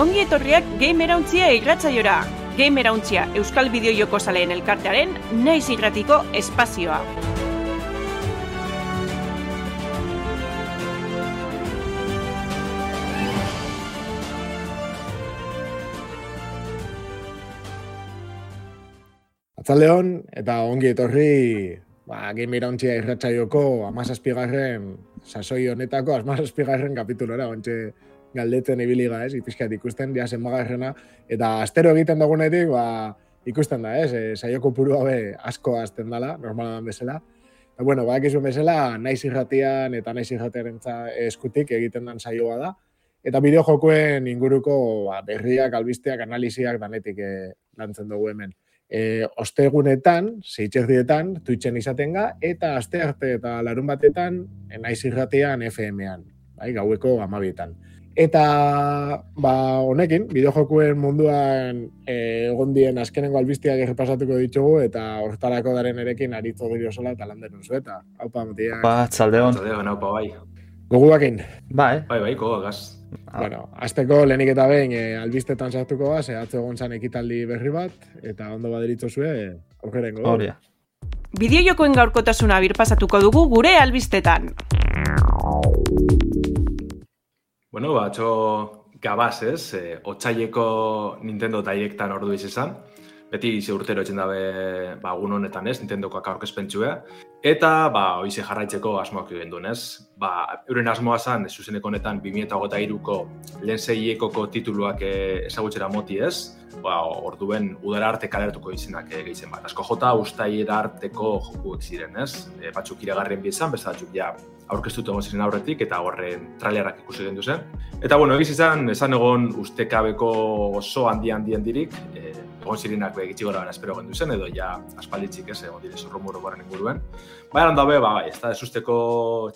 Ongi etorriak Gamerauntzia irratzaiora. Gamerauntzia Euskal Bideo Joko Zaleen elkartearen naiz irratiko espazioa. Atzaldeon, eta ongi etorri ba, Game Irauntzia irratxaioko amazazpigarren sasoi honetako amazazpigarren kapitulora, ontxe galdetzen ibiliga, ez, ipizkiat ikusten, ja zenbagarrena, eta astero egiten dugunetik, ba, ikusten da, ez, e, saioko puru haue asko azten dela, normalan bezala. Eta, bueno, ba, ekizun bezala, naiz irratian eta naiz irratiaren eskutik egiten den saioa da. Eta bideo jokuen inguruko ba, berriak, albisteak, analiziak danetik e, lantzen dugu hemen e, ostegunetan, zeitzerdietan, Twitchen izaten ga, eta aste arte eta larun batetan, naiz irratean FM-an, bai, gaueko amabietan. Eta, ba, honekin, bideojokuen munduan e, egon dien azkenengo albiztiak errepasatuko ditugu, eta hortarako daren erekin aritzo dira sola eta landen unzu, eta haupa mutia. Ba, txaldeon. Txaldeon, haupa, bai. Gogu bakin. Ba, eh? Bai, bai, gogagaz. Ah. Bueno, azteko lehenik eta behin e, albistetan sartuko ba, ze atzo egon zan ekitaldi berri bat, eta ondo baderitzo zue, aukerengo. Horia. Bideo jokoen gaurkotasuna birpasatuko dugu gure albistetan. Bueno, ba, atxo gabaz, ez? E, otxaieko Nintendo Directan ordu izan. Beti ze urtero etxen dabe ba, honetan ez, Nintendokoak aurkezpentsua. Eta, ba, oize jarraitzeko asmoak egin duen, ez? Ba, euren asmoa zan, zuzeneko honetan, 2008ko lehen zeiekoko tituluak ezagutzera moti, ez? Ba, orduen udara arte kalertuko izenak e, gehizen bat. Asko jota, ustaiera arteko jokuek ziren, ez? E, batzuk iragarren bizan, besta batzuk ja aurkeztut egon ziren aurretik, eta horren trailerak ikusi gendu zen. Eta, bueno, egiz izan, esan egon ustekabeko oso handi handien dirik, e, egon zirenak be, gitxi gora espero gendu zen, edo ja aspalditzik ez, egon dire zorrumuro garen inguruen. Baina handa be, ba, bai, ez da, esusteko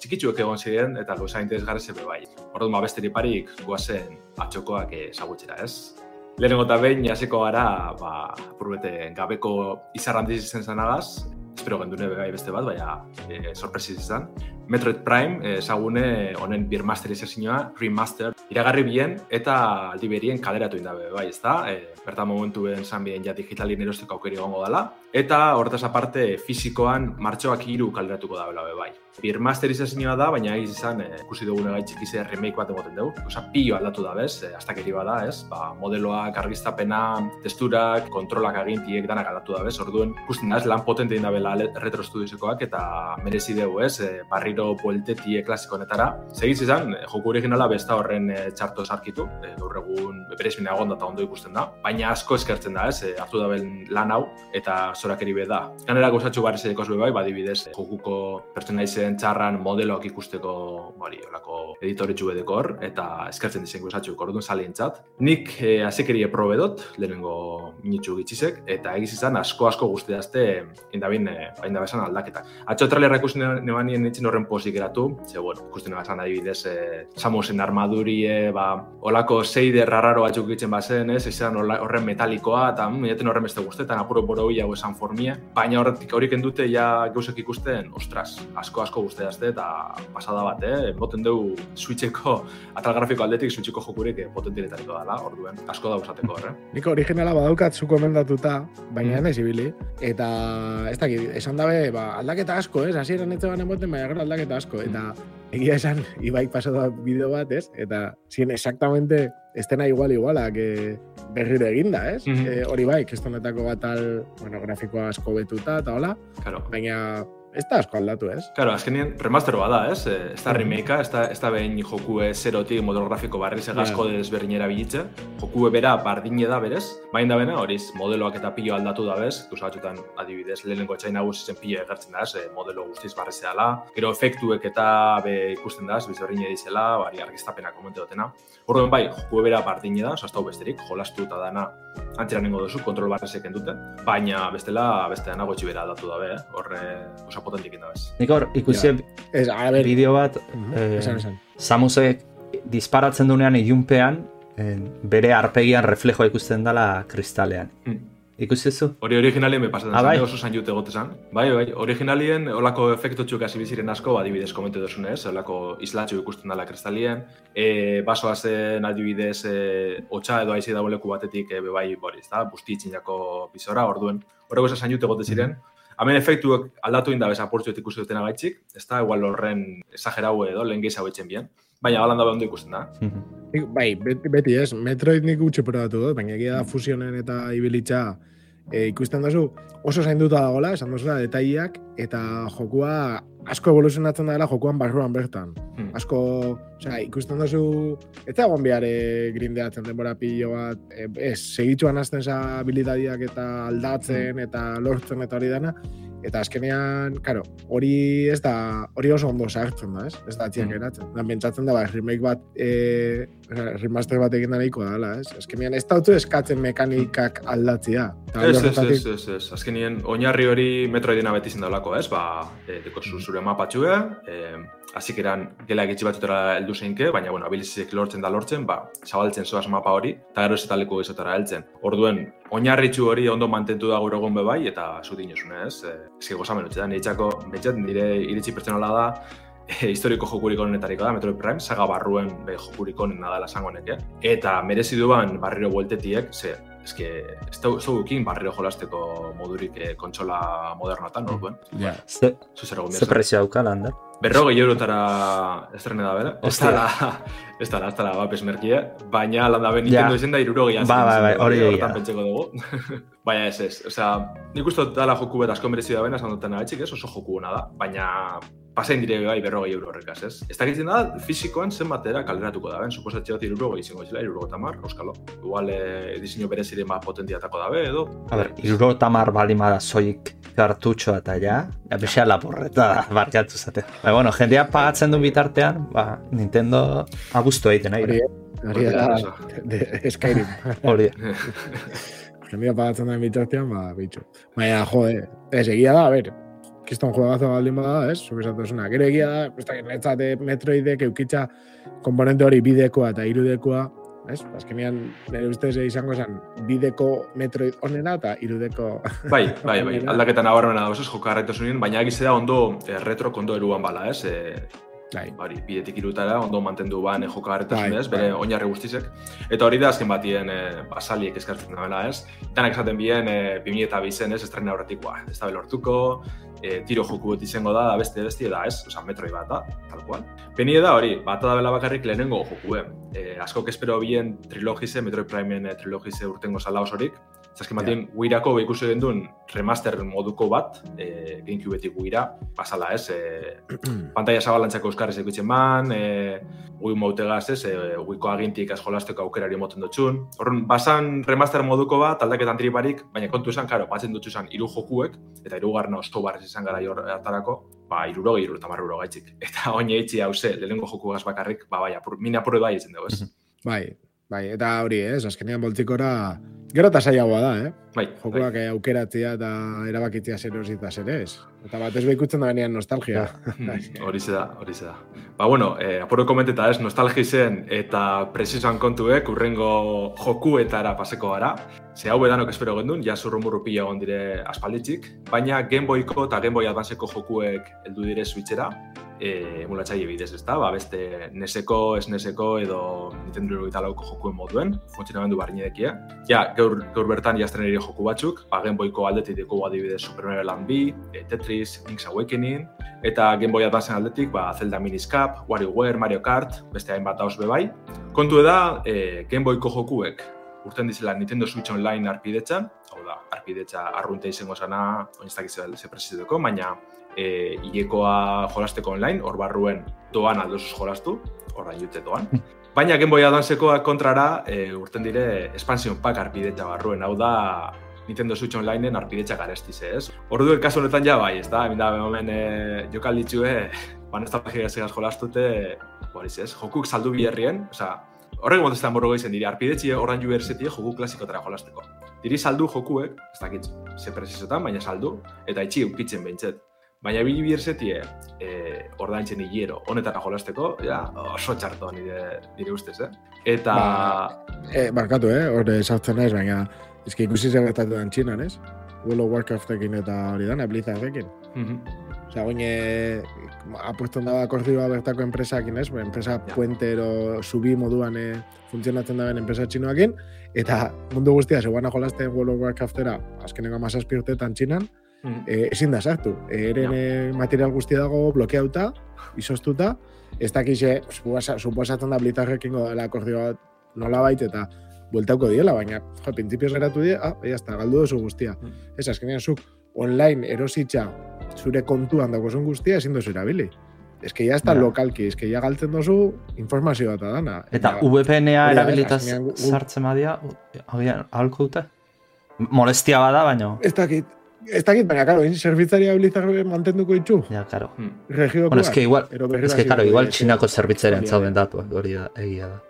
txikitsuek egon ziren, eta luza interesgarri zebe bai. Orduan, ba, besteri parik, guazen atxokoak ezagutzera, ez? Lehenengo eta behin, jaseko gara, ba, apurbete, gabeko izarrandiz izen zanagaz, espero gendune bai beste bat, baina e, sorpresiz izan. Metroid Prime, ezagune honen birmasterizazioa, remaster, iragarri bien eta aldi berien kaleratu indabe, bai, ez da? E, bertan momentuen zan bien ja digitalien erosteko aukeri gongo dela. Eta horretaz aparte, fizikoan martxoak hiru kaleratuko da bela, bai. Birmasterizazioa da, baina egiz izan, e, ikusi dugun egaitxik izan remake bat emoten dugu. Osa, pio aldatu da, bez, e, astakeri bada, ez? Ba, modeloak, argiztapena, testurak, kontrolak agintiek danak aldatu da, bez? Orduen, ikusten da, ez, lan potente indabela retro studiosekoak eta merezi dugu, ez? E, barriro bueltetie klasiko honetara. Segiz izan, e, joku originala besta horren e, txarto esarkitu, e, gaur egun beperezmina egon eta ondo ikusten da. Baina asko eskertzen da, ez? E, hartu da lan hau eta zorakeri be da. Ganera gozatxu barri zedeko bai, badibidez, jokuko pertsona zen txarran modeloak ikusteko bari, olako editoretxu edeko hor, eta eskertzen dizen gozatxu orduan salientzat. Nik e, azekerie probedot, lehenengo minitxu gitzizek, eta egiz izan asko asko guztiazte indabin, e, bain da aldaketak. Atxo trailera ikusten neban nien nintzen horren pozik eratu, ze, bueno, ikusten neban adibidez, e, Samusen armadurie, ba, olako seide rarraro batzuk gitzen bazen, ez, izan horren metalikoa, eta mm, horren beste guztetan, apuro boro hau esan formia, baina horretik horiek dute ja gauzek ikusten, ostras, asko asko guztiazte eta pasada bat, eh? Boten dugu switcheko atal grafiko aldetik switcheko jokurik eh, potentiletariko dela, orduen, asko da usateko horre. Niko originala badaukat zu komendatuta, baina mm. ibili. Eta, ez dakit, esan dabe, ba, aldaketa asko, ez? Hasieran ez zegoen emoten, baina gero aldaketa asko. Eta egia esan, ibaik pasatu bideo bat, ez? Eta zien exactamente estena igual iguala que berriro eginda, ez? Mm -hmm. hori bai, kestonetako bat al, bueno, grafikoa asko betuta, eta hola. Claro. Baina, ez da asko aldatu, ez? Claro, azkenien remaster bada, ez? Ez da remakea, ez da, ez da behin jokue zerotik modelo grafiko barri segazko yeah. desberdinera bilitze. Jokue bera bardine da berez, bain da bena, horiz, modeloak eta pilo aldatu da bez, gauza batzutan adibidez, lehenengo etxain nagusi zen pilo egertzen da, ez? modelo guztiz barri zehala. Gero efektuek eta be ikusten da, ez bizberdine dizela, bari argiztapena komente dutena. Horren bai, jokue bera bardine da, oso besterik, jolastu eta dana antzera nengo duzu, kontrol barrezek dute, baina bestela, beste gotxi bera aldatu dabe, eh? horre, oso potentik inda bez. Nik hor, ikusi ja. bideo bat, eh, esan, esan. Samusek disparatzen dunean ilunpean, eh, bere arpegian reflejoa ikusten dela kristalean. Mm. Ikusi zu? Hori originalien me pasatzen ah, bai. oso zain jute gotezan. Bai, bai, originalien olako efektu txuk hasi biziren asko, adibidez komentu duzunez, olako islatxu ikusten dela kristalien, e, basoa zen adibidez e, otxa edo aizi dagoeleku batetik e, bai, bori, ez da, busti itxinako bizora, orduen, horrego zain jute gote ziren, Hemen efektuak aldatu inda bez aportzuet ikusi duten agaitzik, ez da, igual horren esagerau edo, lehen gehiago etxen bien. Baina, balan da ondo ikusten da. Mhm. bai, beti, beti ez, Metroid nik gutxe probatu dut, baina egia da fusionen eta ibilitza e, ikusten duzu oso zainduta dagoela, esan duzu da, detaileak, eta jokua asko evoluzionatzen dela jokuan barruan bertan. Hmm. Asko, osea, ikusten duzu, ez da behar grindeatzen denbora pilo bat, e, ez, segitzuan azten za habilidadiak eta aldatzen hmm. eta lortzen eta hori dena, Eta azkenean, karo, hori ez da, hori oso ondo sartzen da, ez? Ez da atziak mm. eratzen. Da, bentsatzen da, ba, remake bat, e, remaster bat egin da nahiko da, ez? Azkenean, ez da eskatzen mekanikak aldatzea. Ez, ez, ez, ez, ez, Azkenean, oinarri hori metroidina beti zindalako, ez? Ba, e, deko zure mapatxue, e, Asik eran gela egitzi batutera heldu zeinke, baina bueno, abilizik lortzen da lortzen, ba, zabaltzen zoaz mapa hori, eta gero zetaleko izotara heltzen. Orduen, oinarritxu hori ondo mantentu da gaur egon bebai, eta zu dinosune, ez? E, que gozamen utxe da, niretzako, betxet, nire iritsi pertsonala da, e, historiko jokurik onenetariko da, Metroid Prime, saga barruen be, jokurik onena dela zango neke. Eta merezi duan barriro bueltetiek, ze, eske, ez da dukin barriro jolasteko modurik e, kontsola modernotan, orduen. Ja, yeah. ze prezio hauka, Lander? Berrogei eurotara estrene da, bera? Ez da, ez da, ez da, ez da, baina lan da ben Nintendo izen da irurogei Ba, ba, ba, hori egia. dugu. baina ez ez, osea, nik uste dut joku bet asko merezi da bena, esan duten nahi ez, oso joku da, baina pasain dire bai berrogei euro horrekaz, ez? Ez dakitzen da, fizikoan zen batera kaleratuko da, ben? Suposatxe bat irurogei izango izela, irurogei tamar, euskalo. Igual, eh, diseño bereziren bat potentiatako da, be, edo? A ber, irurogei tamar bali mara zoik kartutxo eta ja, ja besea laporreta da, barkatu zate. Ba, bueno, jendea pagatzen du bitartean, ba, Nintendo abustu egiten, nahi. Hori da, de Skyrim. Hori Jendea pagatzen da bitartean, ba, bitxo. Baina, jode, ez egia da, a ber, kiston juegazo baldin bada, ez? Zuk esatu Gero egia da, ez da, netzate metroidek eukitza komponente hori bidekoa eta irudekoa, ez? Azkenean, nire ustez izango zen, bideko metroid onena eta irudeko... Bai, bai, bai, aldaketan abarmena da, ez joka baina egize da ondo eh, retro kondo eruan bala, ez? Eh, Bai. Bari, bidetik irutara, ondo mantendu ban e, joka bai, ez, bere bai. oinarri guztizek. Eta hori da azken batien e, basaliek eskartzen dela, ez? Danak esaten bien, e, 2000 eta bizen, ez, estrena horretik, ez da belortuko, e, tiro joku bat izango da, beste beste da, ez? Osa, metroi bat da, tal cual. Beni da hori, bat da bela bakarrik lehenengo joku, eh? asko espero bien trilogize, Metroid Prime-en trilogize urtengo zala osorik, Zaskin batien, yeah. guirako ikusi duen remaster moduko bat, e, Gamecube-etik guira, pasala ez, e, pantalla zabalantzako euskarriz ikutzen man, e, gui mautegaz ez, e, guiko agintik askolasteko aukerari moten dutxun. Horren, basan remaster moduko bat, aldaketan tribarik, baina kontu esan, karo, batzen dutxu esan iru jokuek, eta iru garna osto barriz izan gara jor hartarako, ba, iruro gehi, iruro tamarro gaitzik. Eta oin eitzi hau ze, lehenko joku bakarrik, ba, bai, apur, mina apurre bai izan dugu, ez? Bai, bai, eta hori, ez, azkenean boltzikora, Gero eta zailagoa da, eh? Bai, Jokuak bai. aukeratzea eta erabakitzea zer hori zer ez. Eta bat ez behikutzen da benean nostalgia. hori da, hori da. Ba, bueno, eh, apuro komenteta ez, nostalgi zen eta presizoan kontuek urrengo jokuetara paseko gara. Ze hau edanok espero gendun, ja zurrumurru pila egon dire aspalditzik. Baina Gameboyko eta Gameboy Advanceko jokuek heldu dire switchera e, emulatzaile bidez, ez da? Ba, beste neseko, esneseko edo Nintendo eta lauko jokuen moduen, funtzionamendu barri nedekia. Ja, gaur, gaur bertan jazten ere joku batzuk, ba, Game Boyko aldetik deko adibidez Super Mario Land B, e, Tetris, Link's Awakening, eta Game Boy Advance aldetik, ba, Zelda Miniscap, WarioWare, Mario Kart, beste hainbat haus bebai. Kontu eda, e, Game Boyko jokuek urten dizela Nintendo Switch Online arpidetzan, hau da, arpidetza arrunte izango zana, oinztak ze presiduko, baina e, ilekoa jolasteko online, hor barruen doan aldosuz jolastu, hor jute doan. Baina Game Boy Advancekoa kontrara e, urten dire expansion pack arpidetza barruen, hau da Nintendo Switch Onlineen arpidetza garestiz, ez? Ordu kasu honetan ja bai, ez da? Hemen da, hemen e, jokalditxue, ban ez da pagia segaz jolastute, horiz ez, jokuk saldu biherrien, oza, horrek motetan borro gehizen dira, arpidetxie horran ju berzetie joku klasikotara jolasteko. Diri saldu jokuek, ez dakit, ze presizotan, baina saldu, eta itxi eukitzen behintzet. Baina bili bierzetie, e, ordaintzen hilero, honetara jolasteko, ja, oso txarto nire, nire ustez, eh? Eta... Ba, e, barkatu, eh? Horre sartzen naiz, baina ikusi zer gertatu den txinan, ez? World of Warcraftekin eta hori dana, Blizzardekin. Mhm. Osea, goine apueston daba akordioa bertako enpresakin, ez? Enpresa Ja. puente ero subi moduan eh, funtzionatzen daben enpresa txinoakin, eta mundu guztia zegoena jolasten World of Warcraftera, azkenengo amazazpi urteetan txinan, Mhm. e, ezin da sartu. E, eren Ja. eh, material guztia dago blokeauta, izoztuta, ez dakize, suposa- suposatzen da Blizzarrekin dela akordioa bat nola eta bueltauko diela, baina, jo, printzipioz geratu die, ah, ya está, galdu duzu guztia. Mm. Ez, azkenean zuk online erositza zure kontuan dagozen guztia ezin duzu erabili. Ez que ya está Ja. lokalki, ez que ya galtzen duzu informazioa eta dana. Eta Ja, VPN-a da, erabilitaz sartzen badia, agian ahalko dute? Molestia bada, baino. Ez dakit, ez dakit, baina, karo, in zerbitzaria Blizzard mantenduko itxu, Ja, karo. Mhm. regiokoak. Bueno, es que igual, Ero berriro es que, hasiko claro, igual txinako ez- zerbitzaren zauden da. datuak, hori da, egia da.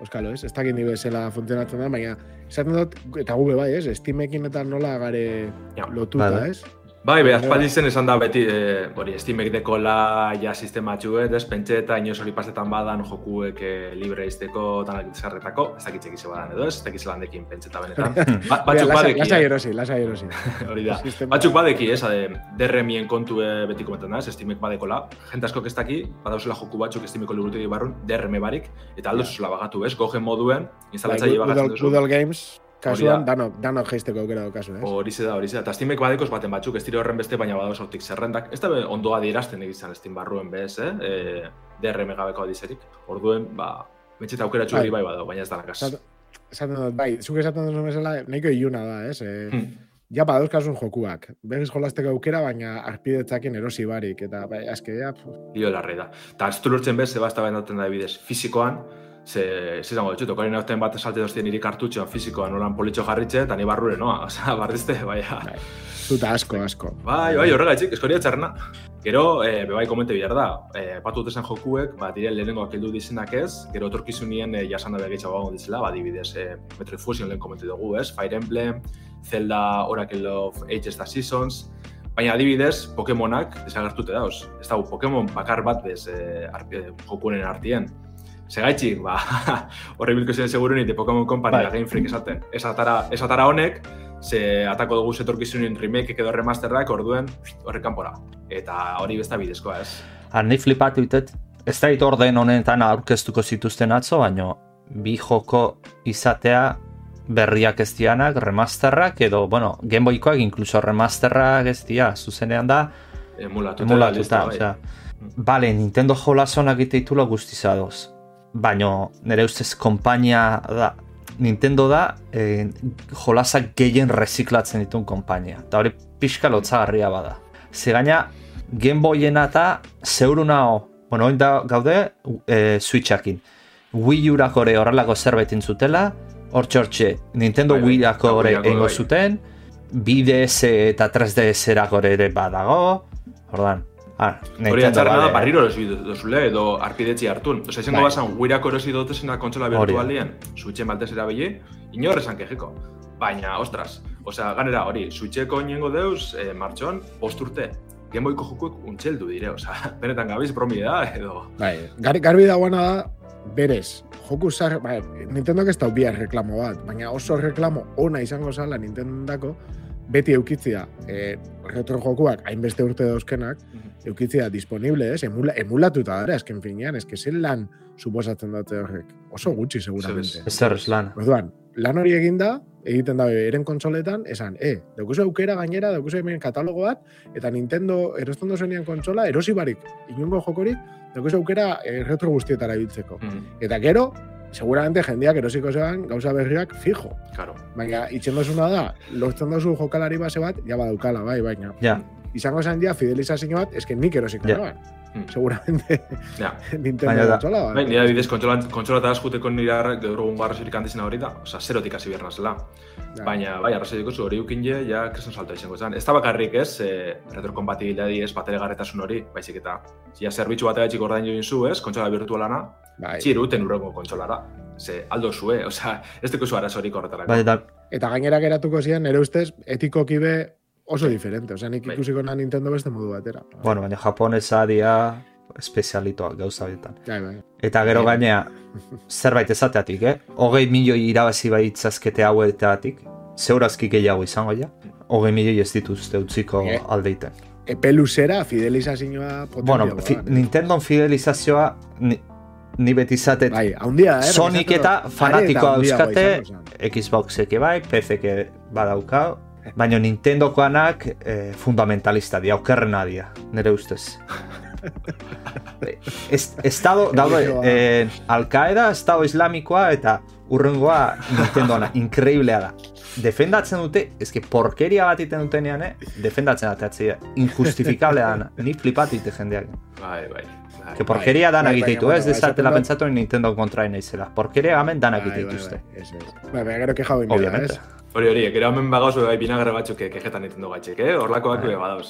Euskalo, ez? Ez dakit ni bezala funtzionatzen da, baina esaten dut, eta gube bai, ez? Steamekin eta nola gare Ja. lotuta, ez? Bai, be, aspaldi zen esan da beti, e, hori, Steamek dekola ja sistema txuet, ez, pentsa eta inoz hori pasetan badan jokuek e, libre izteko danak izarretako, ez dakit txekize badan edo, ez, ez dakit zelandekin pentseta benetan. Ba, batzuk badeki, Lasai eh, erosi, lasai erosi. hori da. Batzuk badeki, ez, ade, derremien kontu e, beti komentan da, ez, Steamek badekola. Jente asko ez daki, badauzela joku batzuk Steameko liburutegi barrun, derreme barik, eta aldo zuzula bagatu, ez, gogen moduen, instalatzaile Bai, bagatzen duzu. Old Games, kasuan, danok, danok geisteko aukera daukazu, ez? Hori da, hori da. Eta Steamek badekoz baten batzuk, ez dira horren beste, baina badauz hortik zerrendak. Ez da ondoa dierazten egizan Steam barruen bez, eh? E, DRM gabeko adizerik. Orduen, ba, betxeta aukera txuri bai Bai. badao, baina ez da nakaz. Esaten- dut, bai, zuk esaten dut bezala, nahiko iluna da, ez? E, Hmm. ja badauzkasun jokuak. Berriz jolasteko aukera, baina arpidetzakin erosi barik. Eta, bai, azke, ja, Dio larre da. Eta ez lortzen bez, zeba ez da bendaten da bidez, fizikoan, ze, ze zango ditut, okarin aurten bat esalte doztien niri kartutxoan fizikoan nolan politxo jarritxe, eta ni barrure noa, osea, barrizte, baina. bai, zuta asko, asko. Bai, bai, horregatik, eskoria txarrena. Gero, e, bebai komente bihar da, e, patu duten jokuek, ba, dire lehenengoak heldu dizenak ez, gero etorkizunien e, jasan da begitxago gago dizela, ba, dibidez, e, Metroid Fusion lehen komente dugu, ez? Fire Emblem, Zelda, Oracle of Ages eta Seasons, baina adibidez, Pokemonak desagertute dauz. Ez dago, Pokemon bakar bat bez e, arpi, jokunen artien. Segaitxik, ba, horre bilko ziren seguruen ite Pokemon Company Bai. da Game Freak esaten. Ez atara, ez atara honek, ze atako dugu zetorkizunin remake edo remasterrak orduen horrek kanpora. Eta hori besta bidezkoa, ez? Ha, ni flipatu ditet, ez da orden honetan aurkeztuko zituzten atzo, baino bi joko izatea berriak ez dianak, remasterrak, edo, bueno, Gameboykoak inkluso remasterrak ez dia, zuzenean da, Emulatuta. emulatuta, listo, bai. osea, bale, Nintendo jolasonak egite guztiz adoz, baino nire ustez konpainia da, Nintendo da eh, jolasak gehien reziklatzen dituen konpainia, eta hori pixka lotzagarria bada. Ze gaina, Game Boyena eta zeurunao, bueno, oin da gaude e, Switchakin. Wii U-rako ere horrelako zerbait intzutela, hor txortxe, Nintendo Bai, bai, Wii-ako ere eingo bai. zuten, 2DS eta 3DS-erako ere badago, ordan, ah, Hori Nintendo atxarrena da, bale. barriro erosi duzule, edo arpidetzi hartun. Osa, izango Bai. basan, guirako erosi dutesena kontsola virtualien, Switchen baltez erabili, inor esan kejeko. Baina, ostras, osea, ganera hori, Switcheko inengo deuz, eh, martxon, bost urte, Gameboyko jokuek untxeldu dire, osea, benetan gabiz bromi da, edo... Bai, gar, garbi dagoena da, berez, joku zar, bai, Nintendok ez dau bihar reklamo bat, baina oso reklamo ona izango zala Nintendako, beti eukitzia e, retro jokuak, hainbeste urte dauzkenak, eukitzia disponible, ez, emula, emulatuta dara, esken finean, eske zen lan suposatzen dute horrek. Oso gutxi, seguramente. Ez zer ez lan. Orduan, lan hori eginda, egiten da eren kontsoletan, esan, e, daukuzu aukera gainera, daukuzu hemen katalogo bat, eta Nintendo erosten dozenean kontsola, erosi barik, inungo jokorik, daukuzu aukera e, retro guztietara ibiltzeko. Mm, Eta gero, seguramente jendeak erosiko zean gauza berriak fijo. claro. Baina, itxen dozuna da, lortzen dozu jokalari base bat, ja badaukala, bai, baina. Ja, Izango zen ja, fidelizazio bat, eske nik erosiko Ja. yeah. Mm. Seguramente Ja. Nintendo Baina da- kontsola, Bai, nire adibidez, kontsola, kontsola eta askuteko nire arrek gaur egun arrazoirik handizena hori da, osea, zerotik hasi behar nazela. Ja. Baina, bai, arrazoi dikozu hori ukin je, ja, kresen salto izango zen. Ez da bakarrik ez, e, retrokompatibilidadi ez, batelegarretasun hori, baizik eta, ja, zerbitzu bat egatxik ordain join zu, ez, kontsola virtualana, Bai. txiru uten urrengo kontsolara. Ze, aldo zue, osea, ez dugu zu arazorik horretarako. bai, da, Eta gainera geratuko zian, nire ustez, etikoki be oso diferente. Osea, nik Bai. ikusiko na Nintendo beste modu batera. bueno, baina japonesa dia espezialitoak gauza bietan. Bai, bai. Eta gero Bai. gainea, zerbait ezateatik, eh? Hogei milioi irabazi baitzazkete hauetatik, zeurazki gehiago izango ja. Hogei milioi ez dituzte utziko Eh. aldeiten. Epe luzera fidelizazioa potentia. Bueno, fi, Nintendo fidelizazioa ni, ni beti izatet Bai, haundia, eh? Sonic eta fanatikoa euskate. Xboxek bai, PCek badaukau, baina Nintendokoanak eh, fundamentalista dia, okerrena dia, nire ustez. Ez, estado, daude, eh, Al-Qaeda, estado islamikoa eta urrengoa Nintendoana, inkreiblea da. Defendatzen dute, eske porkeria bat iten dutenean, eh? defendatzen ateatzea, injustifikablea dana, ni flipatite jendeak. Bai, bai. bai. Que porkeria bai, danak bai, egite ditu, baina, ez dezatela pentsatu Nintendo kontrain naizela. Porkeria gamen danak Bai, egite bai, bai, gero hoin bera, Obviamente. Hori hori, gero hemen bagauz bai binagre batzuk eh, kejetan Nintendo gatxek, eh? Horlakoak Bai. be badauz.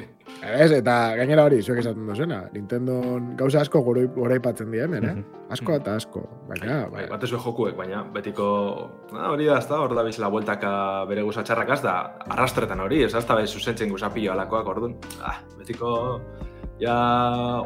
Ez, eta gainera hori, zuek esaten duzena. Nintendo gauza asko gora gora ipatzen die hemen, eh? Mhm. Asko eta asko. Baina, Bai, bai, batez be jokuek, baina betiko... Ah, hori da, ez da, hor da bizela bueltaka bere guzatxarrak az da, arrastretan hori, ez da, bai, zuzentzen guzapio alakoak, orduan, ah, betiko, ja,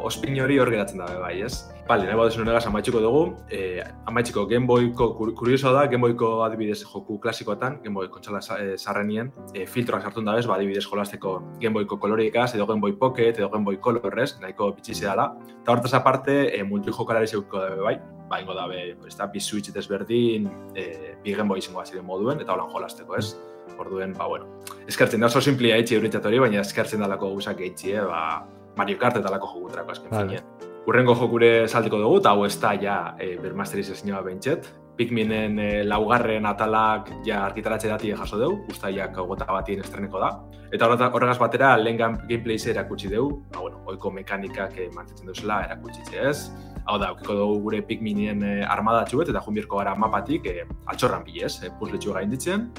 ospin hori hor geratzen dabe, bai, ez? Bale, nahi baduzu negaz amaitxiko dugu, eh, amaitxiko Gameboyko, kur, kurioso da, Gameboyko adibidez joku klasikoetan, Gameboy kontxala sa- eh, sarrenien, eh, filtroak sartun dabez, ba, adibidez jolasteko Gameboyko kolorikaz, edo Gameboy Pocket, edo Gameboy Colorrez, nahiko bitxize dela. Eta hortaz aparte, eh, multijokalari zeuko dabe bai, ba, ingo dabe, ez da, bi switch desberdin, eh, bi Gameboy izango ziren moduen, eta holan jolasteko, ez? Orduen, ba, bueno, eskertzen da, oso simplia etxe eurintzat hori, baina eskertzen dalako guzak eitzi, eh, ba, Mario Kart eta lako jokuterako azken Vale. finean. Urrengo jokure saldiko dugu, eta hau ez da ja e, bermasterizazioa bentset. Pikminen e, laugarren atalak ja argitaratze dati jaso dugu, ustaiak gota batien estreneko da. Eta horregaz batera, lehen gameplay ze erakutsi dugu, ba, bueno, oiko mekanikak e, mantetzen duzela erakutsi ez. Hau da, aukiko dugu gure Pikminen e, armadatxuet, eta junbirko gara mapatik e, altxorran bilez, e, puzletxu gainditzen.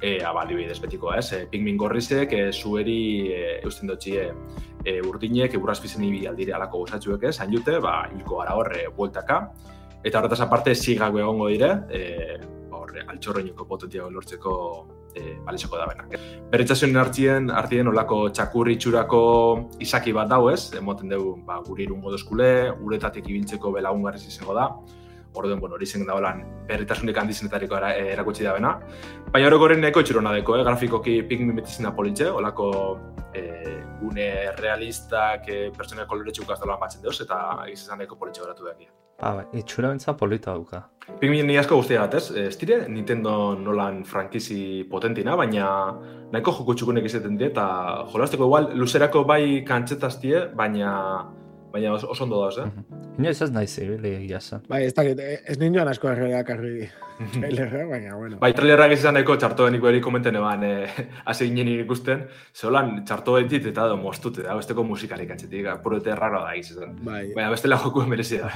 E, aba, adibidez betiko, ez? E, Pikmin gorrizek, e, zueri e, eusten dutxie e, urdinek, eburazpizen ibi aldire alako gozatxuek ez, hain jute, ba, hilko gara horre bueltaka. Eta horretaz aparte, zigak egongo dire, e, horre, altxorroineko potentia lortzeko e, balizoko da benak. Berritzazioen hartzien, hartien olako txakurri itxurako izaki bat dau ez, emoten dugu ba, guri irungo dozkule, uretatik ibiltzeko belagungarriz izango da, Orduen, bueno, hori zen da holan berritasunik handizenetariko eh, erakutsi da bena. Baina hori goren nahiko itxurona deko, eh? grafikoki pikmin betizin da politxe, olako eh, gune realistak eh, pertsonek koloretxuk azdolan batzen deuz, eta izan nahiko politxe geratu da Ah, bai, itxura bentsa polita dauka. Pikmin ni asko guztia bat, ez? Ez dire, Nintendo nolan frankizi potentina, baina nahiko joku txukunek izaten die, eta jolasteko igual, luzerako bai kantzetaztie, baina baina oso, oso ondo dauz, eh? Inoiz ez naiz ibili egia esan. bai, ez dakit, eh, ez ninoan asko erreak argi trailerra, baina, bueno. Bai, trailerrak izan nahiko txartoenik beri komenten eban, eh, hasi ginen ikusten, zeholan txartoetit eta edo mostute da, besteko musikarik atxetik, apurete raro da izan. Bai, Baina bestela joku merezi da.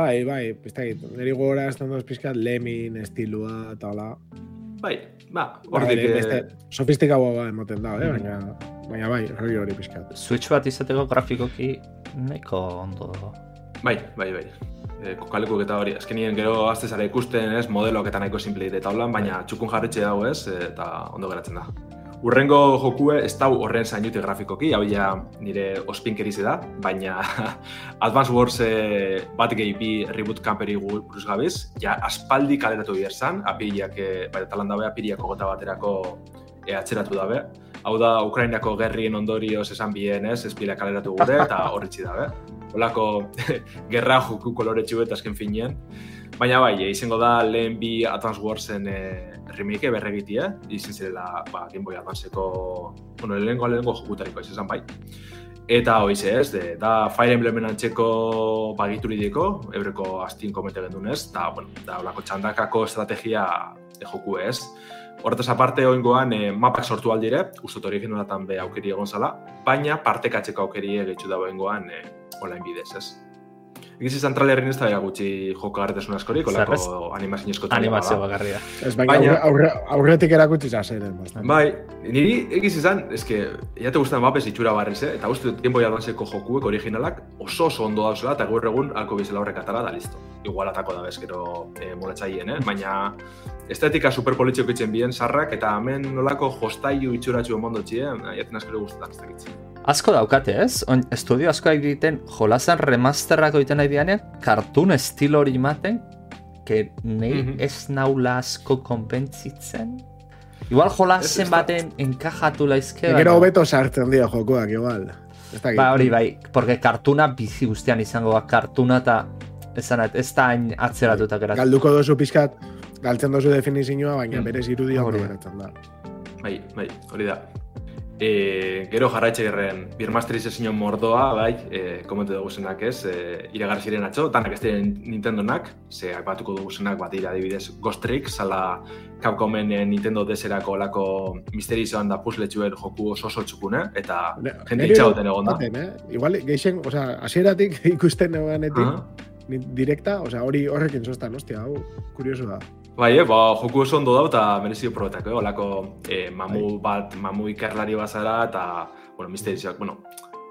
bai, bai, ez dakit, niri gora ez dut pizkat lemin, estilua, eta hola. Bai, ba, Bai, hortik... eh, beste, sofistikagoa ba emoten da, eh? baina, baina bai, hori hori pizkat. Switch bat izateko grafikoki nahiko ondo dago. Bai, bai, bai. E, kokalekuk eta hori, azkenien gero azte zara ikusten, ez, modeloak eta nahiko simple dire eta holan, baina txukun jarretxe dago, ez, eta ondo geratzen da. Urrengo jokue ez dau horren zainute grafikoki, hau ja nire ospinkerize da, baina Advance Wars e, bat gehi bi reboot camperi gu- buruz gabiz, ja aspaldi kaleratu bihar zan, apiriak, e, bai, talan dabe, apiriako gota baterako e, atzeratu dabe. Hau da, Ukrainako gerrien ondorioz esan bien, ez, espila kaleratu gure, eta horritzi dabe. Olako gerra joku koloretxu eta azken finean. Baina bai, e, izango da lehen bi Advance Warsen e, remake berregitie, izin zirela ba, Game Boy Advanceko, bueno, lehenengo lehenengo jokutariko izan bai. Eta hoize ez, de, da Fire Emblemen antzeko bagituridiko, ebreko astin komete gendunez, eta, bueno, da olako txandakako estrategia de joku ez. Horretaz aparte, oingoan, e, mapak sortu aldire, ustot originalatan be aukeri egon zala, baina partekatzeko aukeri egitxu da oingoan e, online bidez, ez. Egiz izan trailerin ez da gutxi joko garretasun askorik, olako trailer Animazio bada. bakarria. Ez baina, Baina- aurre, aurre, aurretik erakutsi zazeren. Bai, niri egiz izan, eske, ja te gustan mapes itxura barriz, eh? eta uste dut Game Boy Advanceko jokuek originalak oso oso ondo dauzela, eta gaur egun alko bizela horrek atara da listo. Igual atako da bezkero e, molatzaien, eh? baina estetika super politxeko itzen bien sarrak, eta hemen nolako jostailu itxuratxu emondotxie, eh? jaten askero guztetan ez dakitzi. Asko daukate, ez? On, estudio asko egiten jolasan remasterrako egiten nahi dianean, kartun estilo hori ematen, que nei Mhm. ez naula asko konbentzitzen. Igual jolasen da- baten enkajatu laizke, Gero hobeto sartzen dira jokoak, igual. Ez dakit. Ba, hori bai, porque kartuna bizi guztian izango da, kartuna eta esan ez da hain atzeratuta geratzen. Galduko dozu pixkat, galtzen dozu definizioa, baina Mm. berez irudia Hori geratzen da. Bai, bai, hori da. E, gero jarraitxe gerren, Birmasteriz ezin mordoa, bai, e, komentu dugu zenak ez, e, iragarri ziren atzo, danak ez diren Nintendonak, ze batuko dugu zenak, bat dira adibidez Ghost Trick, zala Capcomen eh, Nintendo DS-erako olako misterizoan da puzletxuen joku oso oso txukune, eta Ne- jende itxagoten egon da. baten, eh? Igual, geixen, osea, hasieratik ikusten eganetik, Aha. ni- direkta, osea, hori horrekin sostan, ostia, hau, kurioso da. Bai, eh, ba, joku oso ondo da eta merezio probetak, eh? Olako eh, mamu bat, mamu ikerlari bazara eta, bueno, misterizioak, bueno,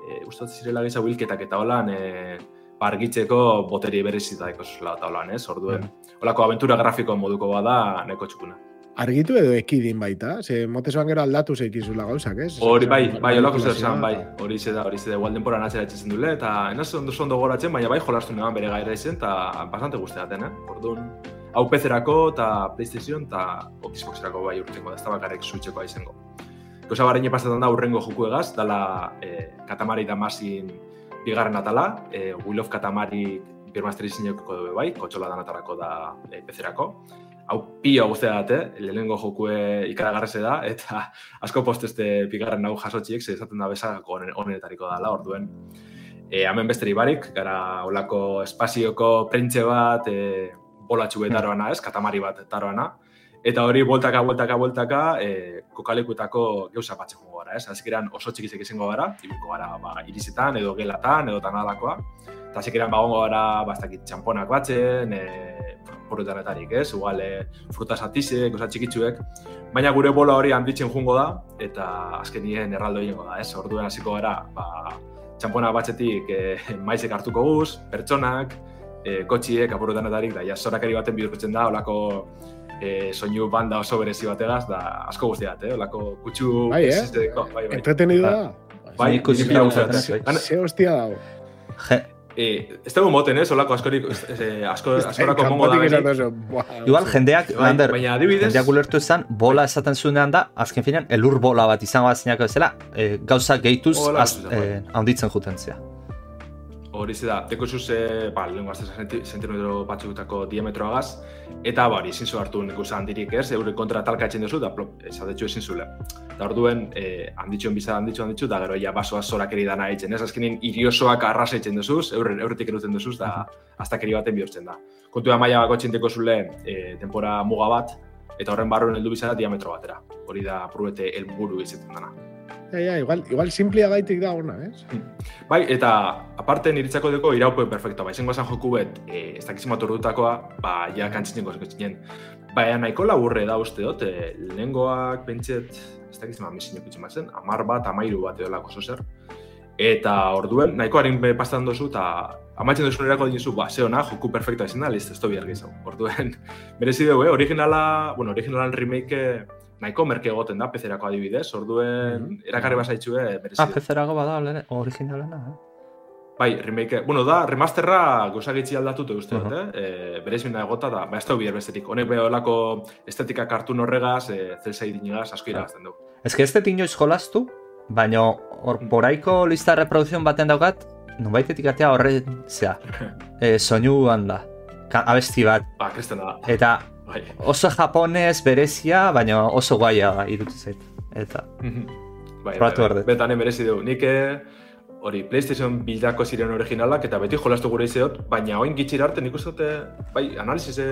eh, uste zirela gehiago bilketak eta holan, eh, argitzeko boteri berezita ikusula eta holan, ez? Orduen, olako aventura grafiko moduko bada nahiko txukuna. Argitu edo ekidin baita, ze motesoan gero aldatu zeikizula gauzak, ez? Hori, bai, bai, olako zer esan, bai, hori ze da, hori ze da, igual denporan atzera etxezen dule, eta enaz ondo ondo goratzen, baina bai jolastu neban bere gaira izen, eta bastante guztiaten, eh? Orduan, hau PC-erako eta PlayStation eta Xbox-erako bai urtengo da, ez da bakarrik Switch-eko izango. Gauza barreine pasatzen da urrengo joku egaz, dala eh, Katamari Damasin bigarren atala, eh, Will of Katamari Birmaster izineko dugu bai, kotxola danatarako da eh, PC-erako. Pio guztia date, lehenengo jokue ikaragarreze da, eta asko posteste bigarren hau jasotxiek, ze esaten da bezagako honen- honenetariko dala, orduen. E, hemen besteri barik, gara olako espazioko printxe bat, e, bolatxu betaroana ez, katamari bat taroana. Eta hori boltaka, boltaka, boltaka, e, kokalekuetako geuza batxe jongo gara, ez? Azikeran oso txikizek izango gara, ibilko gara ba, irizetan, edo gelatan, edo tanalakoa. Eta azikeran bagongo gara, bastakit, txamponak batzen, e, porretanetarik, ez? Igual, e, fruta satizek, osa txikitsuek. Baina gure bola hori handitzen jungo da, eta azkenien erraldo egingo da, ez? Orduen hasiko gara, ba, txampona batzetik e, maizek hartuko guz, pertsonak, e, kotxiek, apurretanetarik, da, ja, zorakari baten bihurtzen da, olako e, soinu banda oso berezi bategaz, da, asko guztiat, eh? Olako kutsu... Bai, eh? bai, bai. Entretenido da. Bai, ikusi ikusi dugu gustatzen. bai. Han- Ze hostia dago. Eh, ez dugu moten, ez, olako askorik, eh, asko, askorako mongo da buah, igual jendeak, Bai, Lander, baina adibidez, jendeak ulertu ezan, bola esaten zuenean da, azken finean, elur bola bat izango da zeinak bezala, e, gauza gehituz, az, e, handitzen juten zea. Hori da, teko zuz, eh, ba, lehen gazte zentimetro batzukutako diametroagaz, eta ba, hori, ezin hartu nik uste handirik ez, eure kontra talkatzen duzu, da plop, esatetxu ezin zule. Eta orduen, eh, handitxuen biza handitxu handitxu, da gero ja basoa zorakeri dana eitzen, ez azkenin iriosoak arrasa eitzen duzuz, eurren, eurretik eruten duzuz, da astakeri baten bihurtzen da. Kontua maila bako txinteko zule, eh, denpora muga bat, eta horren barruen heldu bizara diametro batera. Hori da, pruebete helburu izaten dana. Ja, ja, igual, igual simplia gaitik da ona, ez? Bai, eta aparte niritzako deko iraupe perfecto, ba, izango esan joku bet, e, ez dakizima tordutakoa, ba, ja kantzitzen gozeko txinen. Baina nahiko laburre da uste dut, e, lehenengoak pentset, ez dakizima misinek utzi mazen, amar bat, amairu bat edo lako zer. Eta orduen, nahiko harin pastan dozu, eta amaitzen duzu erako dinizu, ba, ze hona, joku perfecto izan da, listo, ez tobi argi zau. Orduen, berezi dugu, eh? originala, bueno, originalan remake nahiko merke egoten da, pezerako adibidez, orduen, Mhm. erakarri basaitxue, berezi Ah, dugu. pezerago bada, lehen, originalena, eh? Bai, remake, bueno, da, remasterra gozagitzi aldatute uste dut, Aha. eh? E, berezmina egota da, ba, ez da bier bestetik. Honek beholako estetika kartun horregaz, e, zelsai dinigaz, asko irabazten du. Ez que ez dut inoiz jolastu, baina hor poraiko lista reproduzion baten daukat, nunbaitetik atea horre, zea, e, soinu handa, abesti bat, Ba, kristena da, eta bai. oso japonez berezia, baina oso guaia irutu zait. Eta, bai, behar bai, dut. bai. Betan merezi du. Nik eh, hori PlayStation bildako ziren originalak eta beti jolastu gure izeot, baina oin gitxira arte nik uste dute, bai, analizize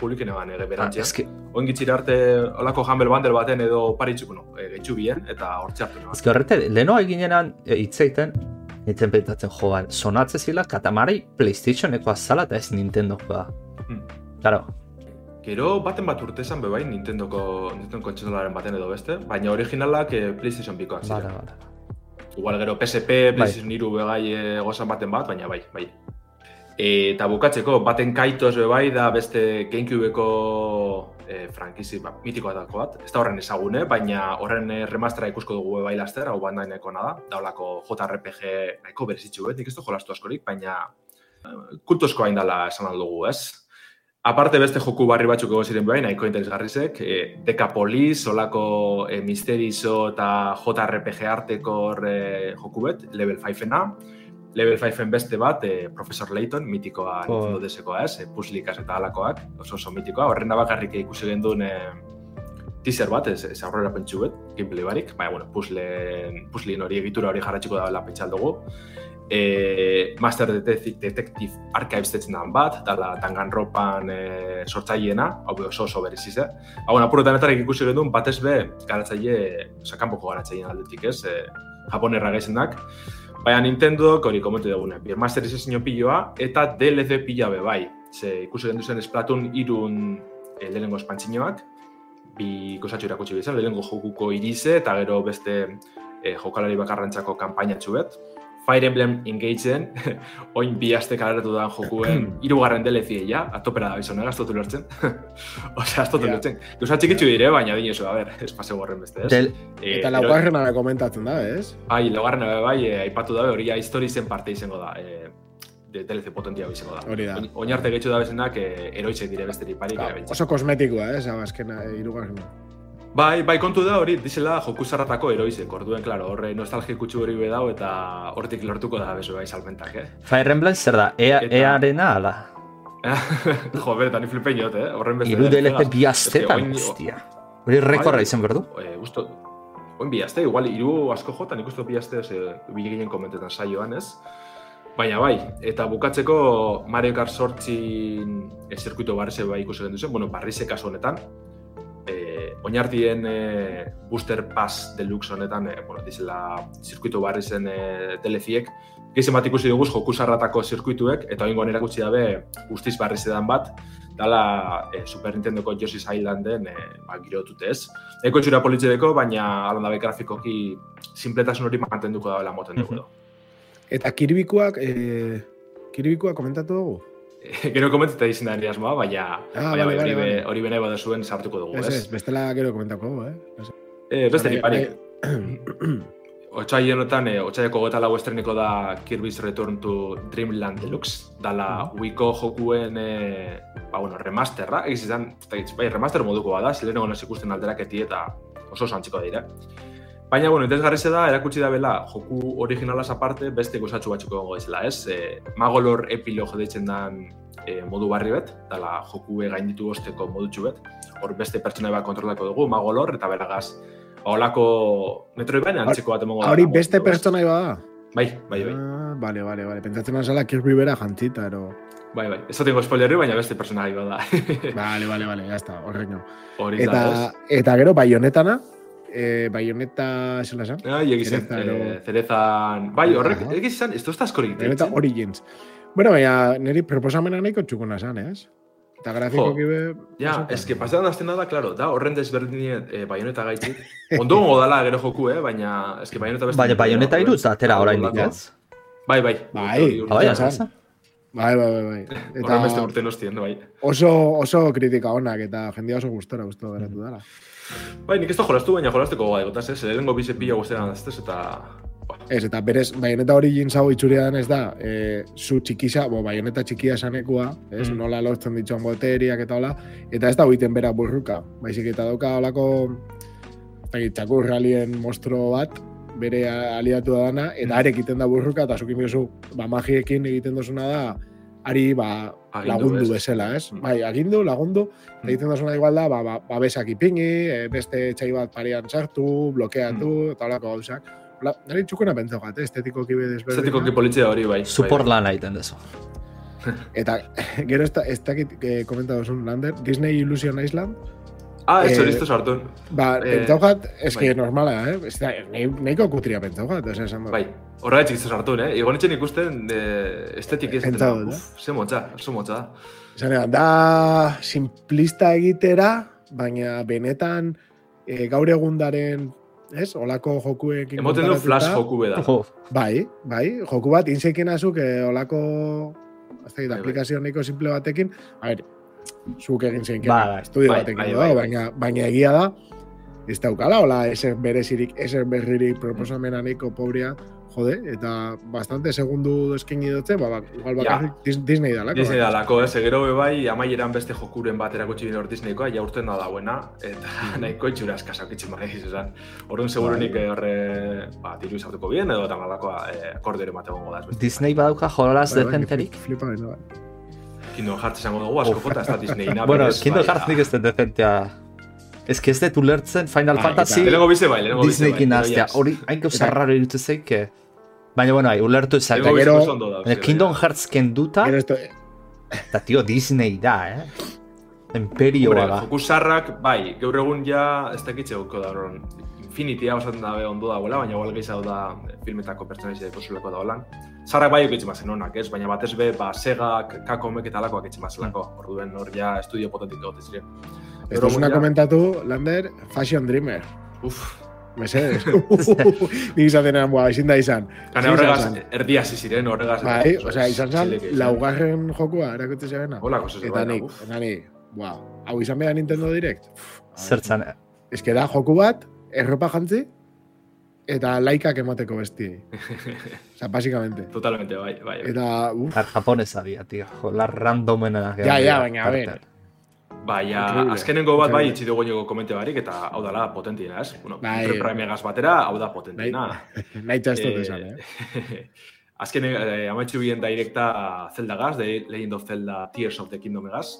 publiken egan ege ah, berantzian. eske, Oin gitxira arte olako Humble Bundle baten edo paritxu, bueno, e, getxu bien, eta hortxe hartu neban. eske horrete, leheno eginenan e, hitzeiten, nintzen pentatzen joan, sonatze zila katamari PlayStationeko azala eta ez Nintendokoa. Hmm. Claro, Gero baten bat urte esan bebai Nintendoko Nintendo kontsolaren baten edo beste, baina originalak eh, PlayStation bikoak ziren. bada, bada. Igual gero PSP, PlayStation 3 bebai eh, gozan baten bat, baina bai, bai. Eta bukatzeko, baten kaitoz bebai da beste Gamecubeko e, frankizi ba, mitikoatako bat. Ez da horren ezagune, baina horren eh, remastera ikusko dugu bebai laster, hau bandai nahiko nada. Daulako JRPG nahiko berezitxu, bet, nik ez du jolastu askorik, baina eh, kultuzko hain dala esan aldugu, ez? Aparte beste joku barri batzuk egon ziren behin, nahiko interesgarrizek, e, Decapolis, solako e, Misterizo eta JRPG arteko e, joku bet, level 5-ena. Level 5-en beste bat, e, Professor Layton, mitikoa oh. Nintendo DS-ekoa ez, e, puslikas eta alakoak, oso oso mitikoa. Horren da bakarrik ikusi genduen e, teaser bat, ez, ez aurrera pentsu bet, gameplay barik. Baina, bueno, puzzleen hori egitura hori jarratxiko da la pentsal e, Master Detective, Archives detzen bat, dala Danganropan e, sortzaileena, hau oso oso bereziz, eh? Hau, apurotan ikusi gendun, batez be, garatzaile, oza, kanpoko garatzaileen aldetik, ez? E, Japonerra gaizendak. Baina Nintendo, hori komentu dugune, Master System piloa, eta DLC pila be bai. Ze ikusi gendu zen Splatoon irun e, lehenengo espantzinoak, bi gozatxo irakutsi bizar, lehenengo jokuko irize, eta gero beste e, jokalari bakarrantzako kampainatxu bet. Fire Emblem Engageen, oin bi aste kaleratu da jokuen irugarren DLC ja, atopera da bizona, gaztotu lortzen. Osea, gaztotu yeah. lortzen. Gauza txikitzu dire, baina dine a ber, ez pase gorren beste, ez? Del... Eh, Eta laugarren ara komentatzen da, ez? Ai, laugarren bai, eh, aipatu da, hori ja histori zen parte izango da. Eh, de DLC potentia izango da. Hori da. Oin arte gehiago da bezenak, eh, eroitzek dire besterik parik. Oso kosmetikoa, ez? Eh, azkena, eh, irugarren. Bai, bai kontu da hori, dizela joku zarratako eroizek, orduen, klaro, horre nostalgia kutsu hori bedau eta hortik lortuko da bezu bai salmentak, eh? Fire Emblem zer da, ea, eta... ea arena ala? jo, bere, ni flipen jot, eh? Horren beste... Iru DLC bi astetan, hostia. Hori rekorra bai, izan berdu? Eh, gusto, oin bi aste, igual, iru asko jota, nik uste bi aste, ze, bileginen komentetan saioan, ez? Baina bai, eta bukatzeko Mario Kart sortzin e, zirkuito barrize bai ikusi gendu zen, bueno, barrize kasu honetan, oinartien e, booster pass deluxe honetan, e, bueno, dizela zirkuitu barri zen e, teleziek, gizien bat ikusi duguz joku sarratako zirkuituek, eta oingo erakutsi dabe guztiz barri zedan bat, dala e, Super Nintendoko Yoshi's Islanden e, ba, girotute ez. Eko txura politzedeko, baina dabe grafikoki simpletasun hori mantenduko da moten dugu. Eta kirbikoak, e, kirbikoak komentatu dugu? gero komentatu izin da asmoa, baina ah, baina hori, vale, vale. bene bada zuen sartuko dugu, ez? Ez, bestela gero komentako, eh? Eh, beste niparik. Otsai honetan, eh, otsaieko gota lau estreniko da Kirby's Return to Dreamland Deluxe, dala mm Wiko jokuen, eh, ba, bueno, remasterra, egiz izan, bai, remaster moduko bada, zilenego nas ikusten alderaketi eta oso zantziko dira. Baina, bueno, entez da, erakutsi da bela, joku originalaz aparte, beste gozatxu batxuko gongo ezela, ez? E, Magolor epilog deitzen dan e, modu barri bet, dala joku gain ditu osteko modu bet. Hor beste pertsona bat kontrolako dugu, Magolor, eta beragaz, holako metroi baina antzeko bat emongo da. Hori beste pertsona da? Bai, bai, bai. Ah, vale, vale, vale. Pentsatzen nazala Kirby bera jantzita, ero... Bai, bai. Ez tengo spoilerri, baina beste pertsona da. vale, vale, vale, ya está, horreño. Eta, eta gero, bai honetana, eh, Bayonetta, ¿se la sabe? Ah, y Cereza, eh, Cereza... Bai, horrek, uh -huh. egizan, esto está askorik. Bayonetta Origins. Bueno, baina, niri proposamena nahiko txukuna zan, ez? Eta grafiko kibe... Ja, ez que pasetan azten da, claro, da, horren desberdin eh, Bayonetta gaitzik. Ondo gongo dala gero joku, eh? Baina, ez que Bayonetta beste... Baina, Bayonetta iruz da, tera orain ez? Bai, bai. Bai, bai, bai, bai, bai, bai. Eta beste urte nostien, bai. Oso, oso kritika honak, eta jendia oso gustora, gustora geratu dara. Bai, nik ez da jolastu, baina jolasteko gai, gotaz, ez? Lehenengo bize pila guztetan ez, eta... Ez, eta berez, baioneta hori jintzago itxuria ez da, e, zu txikisa, bo, baioneta txikia esanekua, ez, mm. nola lortzen ditxoan boteriak eta hola, eta ez da huiten bera burruka, baizik eta dauka holako, eta txakur realien mostro bat, bere aliatu da dana, eta mm. arek iten da burruka, eta zukin biozu, ba, magiekin egiten dozuna da, ari ba, lagundu ez. bezala, ez? Mm. Bai, agindu, lagundu, mm. egiten dozuna igual da, ba, ba, ba besak ipingi, e, beste txai bat parean sartu, blokeatu, mm. eta holako gauzak. La, nari txukuna pentsa bat, estetiko kibe desberdin. Estetiko ki politzia hori, bai. Support bai, lan egiten dezu. eta, gero ez da, dakit eh, komentadozun, Lander, Disney Illusion Island, Ah, ez hori eh, sartu. Ba, eh, pentsaukat, ez bai. normala, eh? Ez da, nahiko kutria pentsaukat, ez esan Bai, horra etxik sartu, eh? Igo nintzen ikusten de estetik ez dela. Uf, ze motza, oso motza. Zan da, simplista egitera, baina benetan e, gaur egundaren, ez? Olako jokuekin... Emoten du flash joku beda. Bai, bai, joku bat, insekin azuk, olako... Hasta bai, bai. aplikazio nahiko simple batekin. A ver, zuk egin zein ba, bai, estudio bai, batekin bai, bai, baina, baina egia da, ez daukala, hola, eser berezirik, eser berririk proposamena niko pobria, jode, eta bastante segundu eskeni dutze, ba, ba, igual bakarrik Dis- Disney dalako. Disney dalako, ez, gero bai, amaieran beste jokuren bat erakutsi hor Disneykoa, ja urten da dauena, eta nahiko itxura eskasa okitzen bai, esan. Orduan segurunik Bai. eh, horre, ba, diru izautuko bien, edo eta malakoa eh, akordero mate gongo da. Disney badauka jolas Bai, bai, decenterik? flip- Flipa beno, bai. Kingdom Hearts esango dugu, asko jota ez da Disney. na, Bueno, Kingdom bai, Hearts nik ez dut decentea. Ez que ez dut ulertzen Final Bai, Fantasy bai, bai. Disneykin hastea. yes. Hori hain gauza raro irutu zeik. Baina, bueno, bai, ulertu ezak. Gero- Kingdom. Hearts kenduta, eta tio, Disney da, eh? Imperioa da. joku sarrak, bai, gaur egun ja ez dakitze gauko da horon. Infinitya osatzen dabe ondo dagoela, baina igual gehiago da eh, filmetako pertsonaize dekosuleko da holan. Sarrak bai okitzen bazen honak, ez? Baina batez be, ba, Segak, Kakomek eta alakoak itzen bazelako. Orduen hor ja estudio potentik egote ziren. ez duzuna ja- komentatu, Lander, Fashion Dreamer. Uf, Mesedes. Nik izaten eran, boa, ezin da izan. Gana Ezin horregaz, izan. erdi hasi ziren horregaz. Bai, osea, izan zen, izan. laugarren jokua, erakutze zebena. Hola, kosas Eta bai, nik, eta nik, wow, hau izan behar Nintendo Direct. Zertzan, Ez que da, joku bat, erropa jantzi, eta laikak emateko bestiei. Osa, basikamente. Totalmente, bai, bai. bai. Eta, uf, Ar japonesa dia, tio. Jola randomena. ja, ja, baina, a ver. Bai, azkenengo bat bai itxi dugu niogo komente barik, eta hau dala potentiena, ez? Bueno, Bai. Primegaz batera, hau da potentiena. nahi txastot esan, eh? Azken eh, amaitzu bien directa Zelda gaz, The Legend of Zelda Tears of the Kingdom egaz.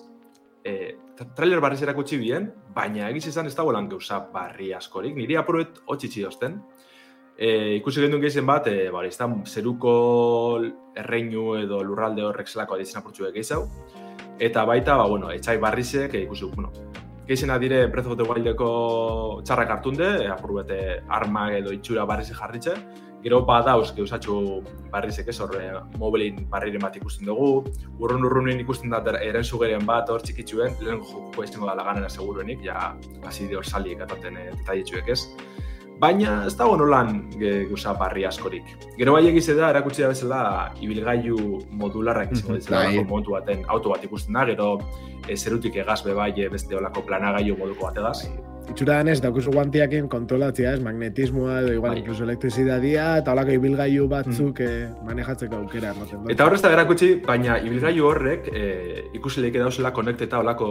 Tra- trailer barriz erakutsi bien, baina egiz izan ez dago lan gauza barri askorik. Niri apuruet hotxitsi dozten. Eh, ikusi gendun gehizen bat, bari, ez da, zeruko erreinu edo lurralde horrek zelako aditzen apurtxu gehiago. Eta baita, ba, bueno, etxai barrizek, eh, ikusi, bueno, Gehizena dire Breath of the Wildeko txarrak hartunde, e, apur bete arma edo itxura barrize jarritxe. Gero badauz, geusatxu barrizek ez horre, mobilin barriren bat ikusten dugu. Urrun urrunin ikusten da eren zugeren bat hor txikitzuen, lehen jokuko izango da laganera seguruenik, ja hasi de hor saliek ataten e, detailetxuek ez. Baina ez dago nolan ge- gauza barri askorik. Gero bai egize da, erakutsi da bezala, ibilgailu modularrak izango Mhm. ditzela, Bai. mm momentu baten auto bat ikusten da, gero e, zerutik egaz be bai e, beste olako planagailu moduko bategaz. Itxura danez, daukuzu guantiakin kontrolatzea, ez, magnetismoa, edo igual, Bai. incluso elektrizidadia, eta holako ibilgailu batzuk eh, manejatzeko aukera ematen. Eta horrez da erakutsi, baina ibilgailu horrek e, ikusi leike dauzela konekteta olako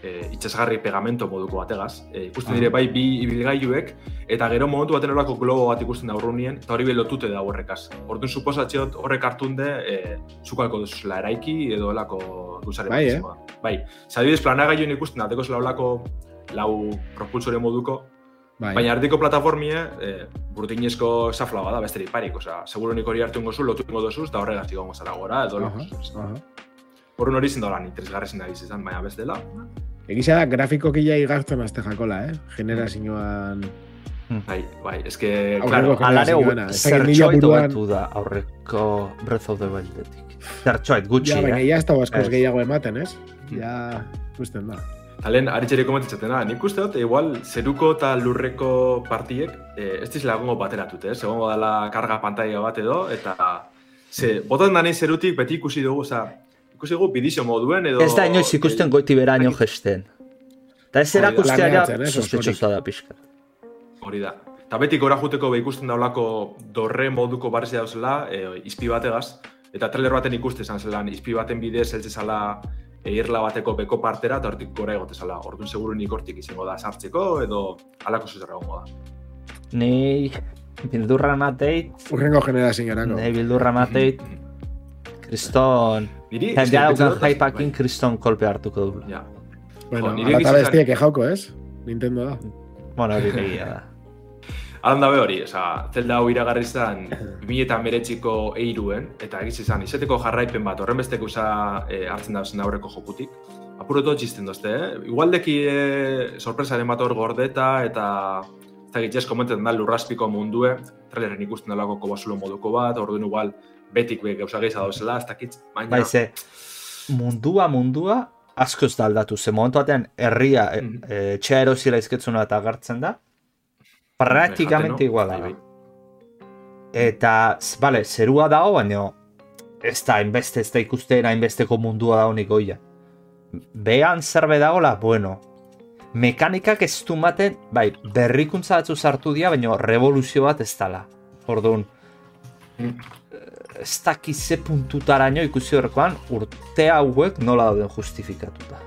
e, itxasgarri pegamento moduko bategaz. E, ikusten dire bai bi ibilgailuek, eta gero momentu baten olako globo bat ikusten da urrunien, eta hori be lotute da horrekaz. Orduan suposatzeot horrek hartunde, e, zukalko duzula eraiki edo olako guzare Bai, eh? Bai, zadibidez planagailuen ikusten da, zela olako lau propulsore moduko, bai. Baina erdiko plataformie, e, burdinezko safla bada, besterik parik, osea, seguro nik hori hartu ingo zu, lotu ingo dozu, eta horregaz gongo zara gora, edo uh aha. Horren hori zindolan interesgarri zen nabiz izan, baina bestela. Egisa da, grafikoki ja igartzen azte jakola, eh? Generazioan... Bai, bai, eske, Aurreko claro, Genera Alare zertxoait buruan- hobetu da aurreko Breath of the Wildetik. Zertxoait, gutxi, Ja, baina eh? ja ez dago askoz Ez. gehiago ematen, ez? Ja, ikusten da. Talen aritxeri komentzatena, nik uste dut, igual, zeruko eta lurreko partiek, eh, ez dizela egongo bateratut, ez? Egongo dela karga pantalla bat edo, eta ze, botan da nahi zerutik beti ikusi dugu, oza, ikusi dugu bidizio moduen edo... Ez da inoiz ikusten goiti beraino gesten. Eta ez Hori da. erakustea ja Planeatzen, eh, sospetxosa da pixka. Hori da. Eta beti gora juteko be ikusten daulako dorre moduko barrezia dauzela, e, izpi bategaz, eta trailer baten ikuste izan zelan, izpi baten bidez heltze zala irla bateko beko partera, eta hortik gora egote zala. Orduan seguru nik hortik izango da sartzeko, edo alako zuzera egongo da. Ni bildurra mateit, Urrengo generazioarako. ni bildurra mateit, kriston... Niri, Jendea daukan dut, jaipakin kriston kolpe hartuko du. bai, Ja. Bueno, Jo, nire bestiek ejauko, ez? Nintendo da. Bueno, hori da. Alan dabe hori, oza, zelda hau iragarri zen 2008ko eiruen, eta egiz izan, izeteko jarraipen bat, horren besteko usa e, hartzen da zen aurreko jokutik. Apuroto txisten dozte, eh? Igualdeki e, sorpresaren bat hor gordeta, eta ez da gitxez komenten da lurraspiko mundue, traileren ikusten dalako kobazulo moduko bat, orduan igual betik be gauza gehiago dauzela, ez dakit, baina... Bai, ze, mundua, mundua, asko ez da aldatu. Ze momentu batean, herria, e, Mhm. e, etxea erosila izketzuna eta agertzen da, praktikamente Bai, iguala bai. da. Eta, bale, zerua dago, baina ez da, hainbeste, ez da ikusten hainbesteko mundua da honik goia. Behan zerbe dagola, bueno, mekanikak ez du maten, bai, berrikuntza batzu sartu dira, baina revoluzio bat ez dala. Orduan, ez dakiz ze puntutaraino ikusi horrekoan urte hauek nola dauden justifikatuta.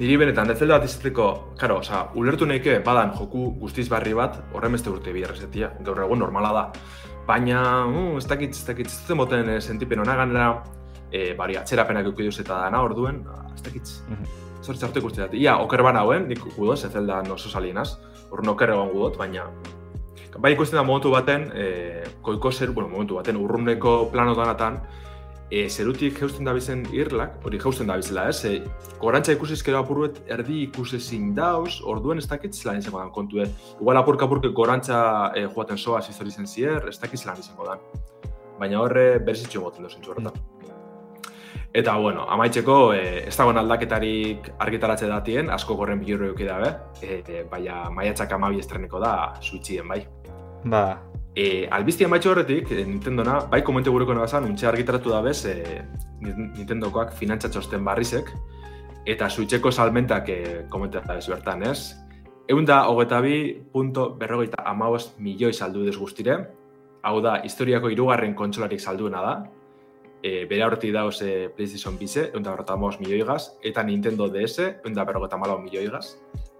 Niri benetan, ez zelda bat izateko, karo, oza, ulertu nahike badan joku guztiz barri bat, horren beste urte bi errezetia, gaur egun normala da. Baina, uh, ez dakit, ez dakit, ez moten eh, sentipen hona ganera, eh, bari, atzerapenak eukiduz eta dana orduen, ah, ez dakit, zortz hartu ikusten dut. Ia, oker ban hauen, nik gudoz, ez zelda oso salienaz, horren oker egon gudot, baina... Bai ikusten da momentu baten, e, koiko zer, bueno, momentu baten, urruneko planotanatan, e, zerutik jeusten da bizen irlak, hori jeusten da bizela, ez? E, gorantza ikusizkero apuruet erdi ikusezin dauz, orduen ez dakit zelan izango dan kontue. Igual apurka apurke gorantza e, joaten soaz izori zen zier, ez dakit zelan izango dan. Baina horre berzitxo moten dozen horretan. Eta, bueno, amaitzeko, e, ez dagoen aldaketarik argitaratze datien, asko gorren bilurro euki dabe, e, e, baina maiatzak amabi estreneko da Switchien bai. Ba, E, albizti amaitxo horretik, e, Nintendona, bai komente gureko nabazan, untxe argitaratu da bez, e, Nintendokoak finantza txosten barrizek, eta Switcheko salmentak e, komentatu ez bertan, ez? Egun da, hogeta bi, punto berrogeita amabost milioi saldu duz guztire, hau da, historiako hirugarren kontsolarik salduena da, e, bere horretik dauz e, PlayStation bize, egun da berrogeita amabost milioi gaz, eta Nintendo DS, egun da berrogeita malau milioi gaz.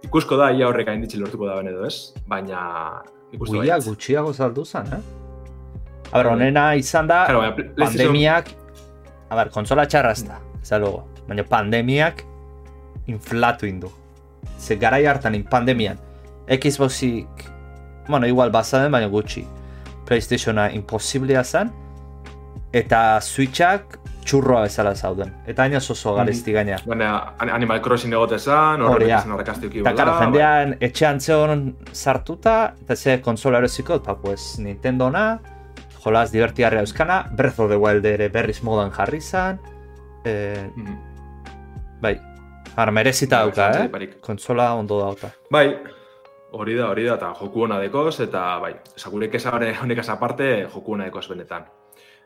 Ikusko da, ia horrek hain lortuko da edo ez, baina... guia gutxiago saldu zen, eh? A ber, honena izan da, Claro, pandemiak, a ber, kontsola txarra ez da luego, baina pandemiak inflatu indu. Ze garai hartan in pandemian, Xboxik, bueno, igual bazaden, baina gutxi. Playstationa imposiblea zen, eta Switchak txurroa bezala zauden. Eta aina oso garezti gaina. Baina An- Animal Crossing egote Hori, horrek izan horrek azte Eta, karo, jendean etxean zeon sartuta, eta ze konsola erosiko, eta pues Nintendona, jolaz divertigarria euskana, Breath of the Wild ere berriz modan jarri zan, eh, bai, ara merezita Bai, dauka, zalantzarik eh? barik. Kontsola ondo dauka. Bai, hori da, hori da, eta joku hona dekoz, eta bai, esagare honek aparte, joku hona dekoz benetan.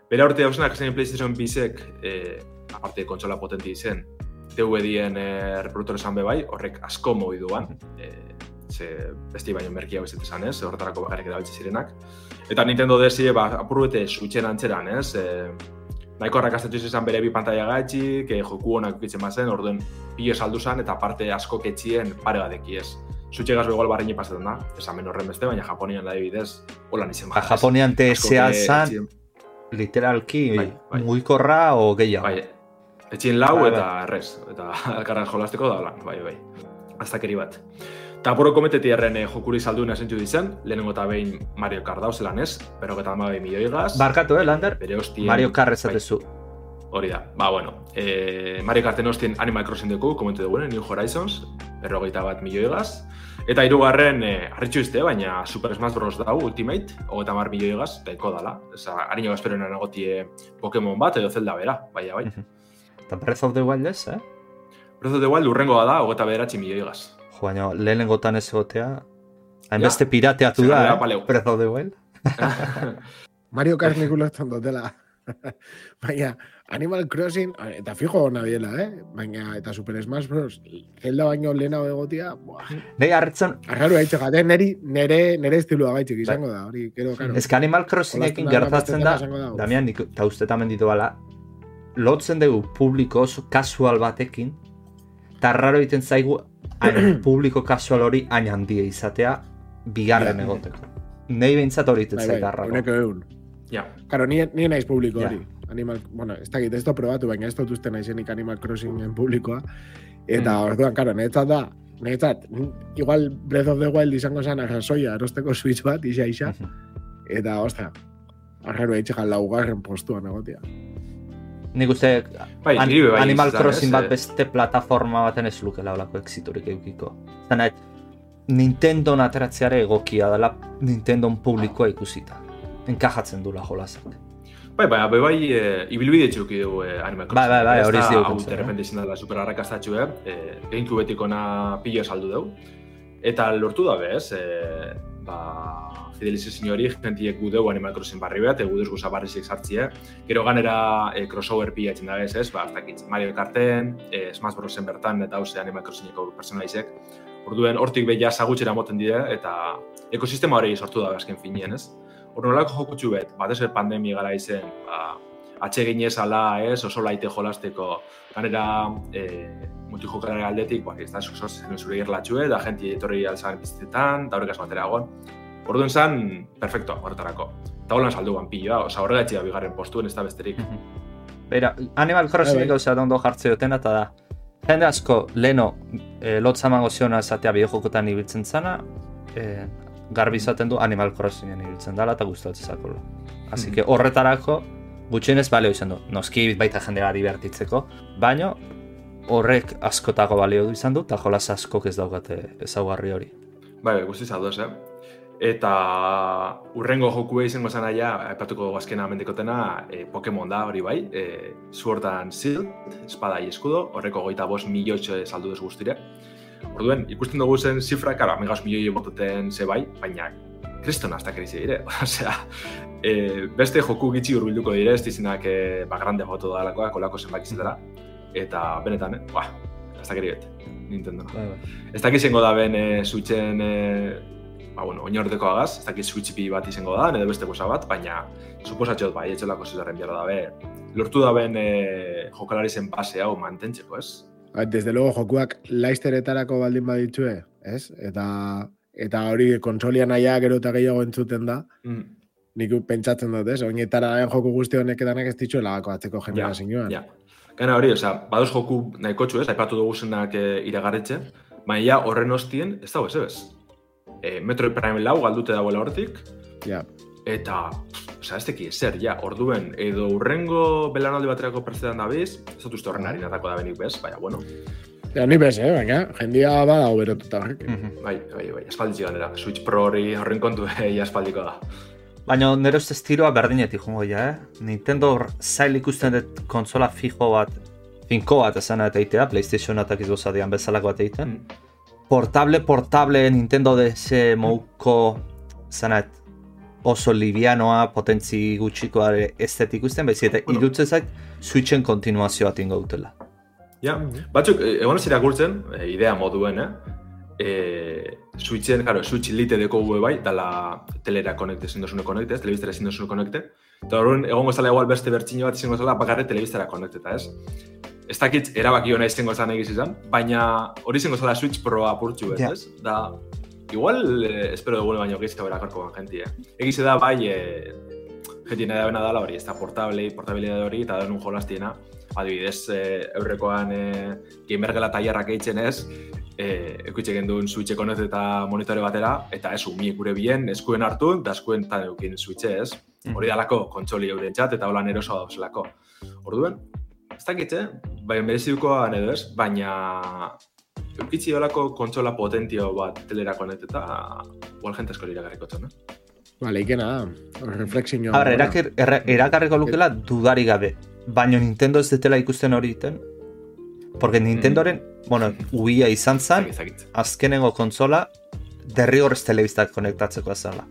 Bera urte hausenak zen PlayStation bizek, eh, aparte kontsola potenti izen, DVD-en eh, reproduktor esan be bai, horrek asko mogi duan, eh, ze besti baino merkia hau esan ez, horretarako bakarrik erabiltze zirenak. Eta Nintendo DS ba, apurruete Switchen antzeran, ez, eh, nahiko arrakastatu izan bere bi pantalla gaitxik, eh, joku honak ukitzen bazen, orduen pilo saldu zen, eta parte asko ketxien pare badeki ez. Zutxegaz begoal barrini pasatzen da, esamen horren beste, baina Japonian da adibidez, holan izan Ba, Japonian TSA zan, literalki, Bai, bai. mugikorra o gehiago. Bai, etxien lau Bai, eta errez, eta elkarra jolasteko da holan, bai, bai. Aztakeri bat. Eta apuro kometeti erren eh, jokuri salduen esentzu dizen, lehenengo eta behin Mario Kart dauzelan ez, pero eta amabe milioi gaz. Barkatu, eh, Lander? Bere hostien... Mario Kart bai, ezatezu. Hori da, ba, bueno, e, Mario Karten hostien Animal Crossing dugu, komentu dugune, New Horizons, berrogeita bat milioi gaz. Eta hirugarren e, harritxu izte, baina Super Smash Bros. dau, Ultimate, hogeita mar milioi gaz, eta eko dala. Eza, harino gazperoen egotie Pokemon bat, edo Zelda bera, baina bai. Eta Breath of the Wild ez, eh? Breath of the Wild urrengoa da, hogeita bederatzi milioi gaz. Jo, baina lehenengotan ez egotea, hainbeste pirateatu zer da, eh? paleu. Breath of the Wild. Mario Kart nik ulertzen dutela. Baina, Animal Crossing, eta fijo hona biela, eh? Baina, eta Super Smash Bros. Zelda baino lehenago egotia, buah. Nei hartzen, Arraru haitxe gate, neri, nere, nere estiloa gaitxik izango da, hori, kero, karo. ez que Animal Crossingekin gertatzen da, da. Damian, nik, eta uste tamen ditu bala, lotzen dugu publiko oso kasual batekin, eta raro egiten zaigu hain publiko kasual hori hain handia izatea bigarren egoteko. Nei behintzat hori egiten Bai, zait bai, arraro. uneko egun. Ja, Karo, ni, ni naiz publiko Ja. hori. Animal, bueno, ez dakit, ez da probatu, baina ez dut uste naizenik Animal Crossingen publikoa. Eta Mm. orduan, karo, niretzat da, niretzat, igual Breath of the Wild izango zen arrazoia erosteko Switch bat, isa isa. Mhm. Eta, ostra, arraro eitxekan laugarren postuan egotia. Nik uste bai, an- bai Animal izan, Crossing bat eh, beste plataforma baten ez lukela olako exiturik eukiko. Zena, Nintendo ateratzeare egokia dela Nintendo publikoa ikusita. Enkajatzen dula jolasak. Bai, bai, bai, bai, e, ibilbide txuki dugu e, Animal Crossing. Bai, bai, bai, hori digu Hau, pentsa, de eh? izan dela super arrakastatxu, eh? E, Gamecubetik ona pilo saldu dugu. Eta lortu da bez, e, ba, fidelizazio hori jentiek gu dugu Animal Crossing barri bat, egu duz guza barrizik sartzie. Gero ganera e, crossover pila etxen da bez, ez? Ba, dakit, Mario Karten, e, Smash Brosen bertan, eta hause Animal Crossingeko personalizek. Orduen, hortik behia zagutxera moten dira, eta ekosistema hori sortu da azken finien, ez? Hor nolako jokutxu bet, batez ere pandemia gara izen, ba, atsegin ezala, ez, oso laite jolasteko, ganera, e, mutu jokalari aldetik, ba, ez da, oso zen zure irlatxue, da jenti etorri alzan bizitetan, da horrekaz batera egon. Orduan zan, perfecto, horretarako. Eta holan saldu ban piloa, oza, horregatxia bigarren postuen, ez da besterik. Beira, Animal Crossing Bai, bai. gauza ondo jartze dutena, eta da, jende asko leno e, lotzamango ziona esatea bideojokotan ibiltzen zana, e, garbi izaten du Animal Crossingen ibiltzen dela eta gustatzen zakola. Así que horretarako gutxienez balio izan du. Noski baita jendea divertitzeko, baino horrek askotako balio izan du, eta jolas askok ez daukate ezaugarri hori. Bai, bai, guztiz ados, eh? Eta urrengo jokue izango zan aia, aipatuko azkena mendikotena, e, Pokemon da hori bai, e, Sword and Shield, espada y escudo, horreko goita bost miliotxo saldu duz guztire. Orduen, ikusten dugu zen zifra, karo, amigos milioi botuten ze bai, baina kriston hasta krizi dire. Osea, e, beste joku gitxi urbilduko dire, ez dizinak e, ba, grande foto da lakoa, kolako zenbaki zetara. Eta benetan, eh? Ba, hasta keri bet, Nintendo. Bai, bai. Ez dakit izango da ben e, Switchen e, ba, bueno, oinordeko agaz, ez dakit Switch bi bat izango da, edo beste goza bat, baina suposatxot bai, etxelako zizaren behar da be. Lortu da ben e, jokalari zen base hau mantentzeko, ez? Ba, Desde luego, jokuak laisteretarako baldin baditue, ez? Eta eta hori kontsolian naia gero eta gehiago entzuten da, Mm. nik pentsatzen dut, ez? Oinetara joku guzti honek edanak ez ditzuela gako atzeko generazioan. Ja. Gana hori, osea, badoz joku nahiko txu, ez? Aipatu dugu zenak e, iragarretxe, baina ja horren ostien, ez dago ez ez. E, Metroid Prime lau galdute dagoela hortik, Ja. eta, osea, ez teki ezer, ja, orduen, edo urrengo belanaldi baterako pertzetan da biz, ez dut uste horren harinatako da benik bez, baina, bueno, Ja, ni bez, eh? Baina, jendia bada berotuta horrek. Mhm. bai, bai, bai, aspalditzi ganera, Switch Pro hori horren kontu ei aspaldiko da. Baina nire ustez tiroa berdinetik jongo ja, eh? Nintendo hor zail ikusten dut konsola fijo bat, finko bat esan eta eitea, Playstation atak izgozadian bezalako bat egiten. Portable, portable Nintendo DS mouko zanet oso livianoa, potentzi gutxikoa ere estetik ikusten, bezi eta Bueno. irutzen zait Switchen kontinuazioa tingo dutela. Ja, batzuk, eh, egon ez irakurtzen, eh, idea moduen, eh? E, Switchen, claro, Switch Lite deko gue bai, dala telera konekte, ezin dozune konekte, ez, telebiztara ezin dozune konekte. Eta horren, egongo zala igual beste bertxino bat izango zala bakarre telebiztara konekteta, ez? Ez dakit erabaki hona izango zan egiz izan, baina hori izango zala Switch Pro apurtxu, ez, Ja. ez? Da, igual, eh, espero dugune baino gizka berakorko ban jentie. Egize da, bai, eh, jentien da bena dala hori, ez da portable, portabilidade hori, eta denun jolastiena, adibidez, eh, eurrekoan eh, gamergela tailerrak eitzen ez, eh, ekutxe genduen switche konez eta monitore batera, eta ez umi gure bien, eskuen hartu, da eskuen tan eukin switche ez. Hori dalako kontsoli euren txat, eta holan eroso dauzelako. Orduen, ez dakitze, bai merezitukoa edo ez, baina eukitzi holako kontsola potentio bat telera koneteta, igual jente asko iragarriko zen, eh? Vale, ikena da. Reflexio. Haber, erakir, erra- erakarriko lukela dudari gabe. Baina Nintendo ez detela ikusten hori iten. Porque Nintendoren, bueno, Wii-a izan Ezakit. azkenengo kontsola derrigorrez telebistak konektatzeko azala.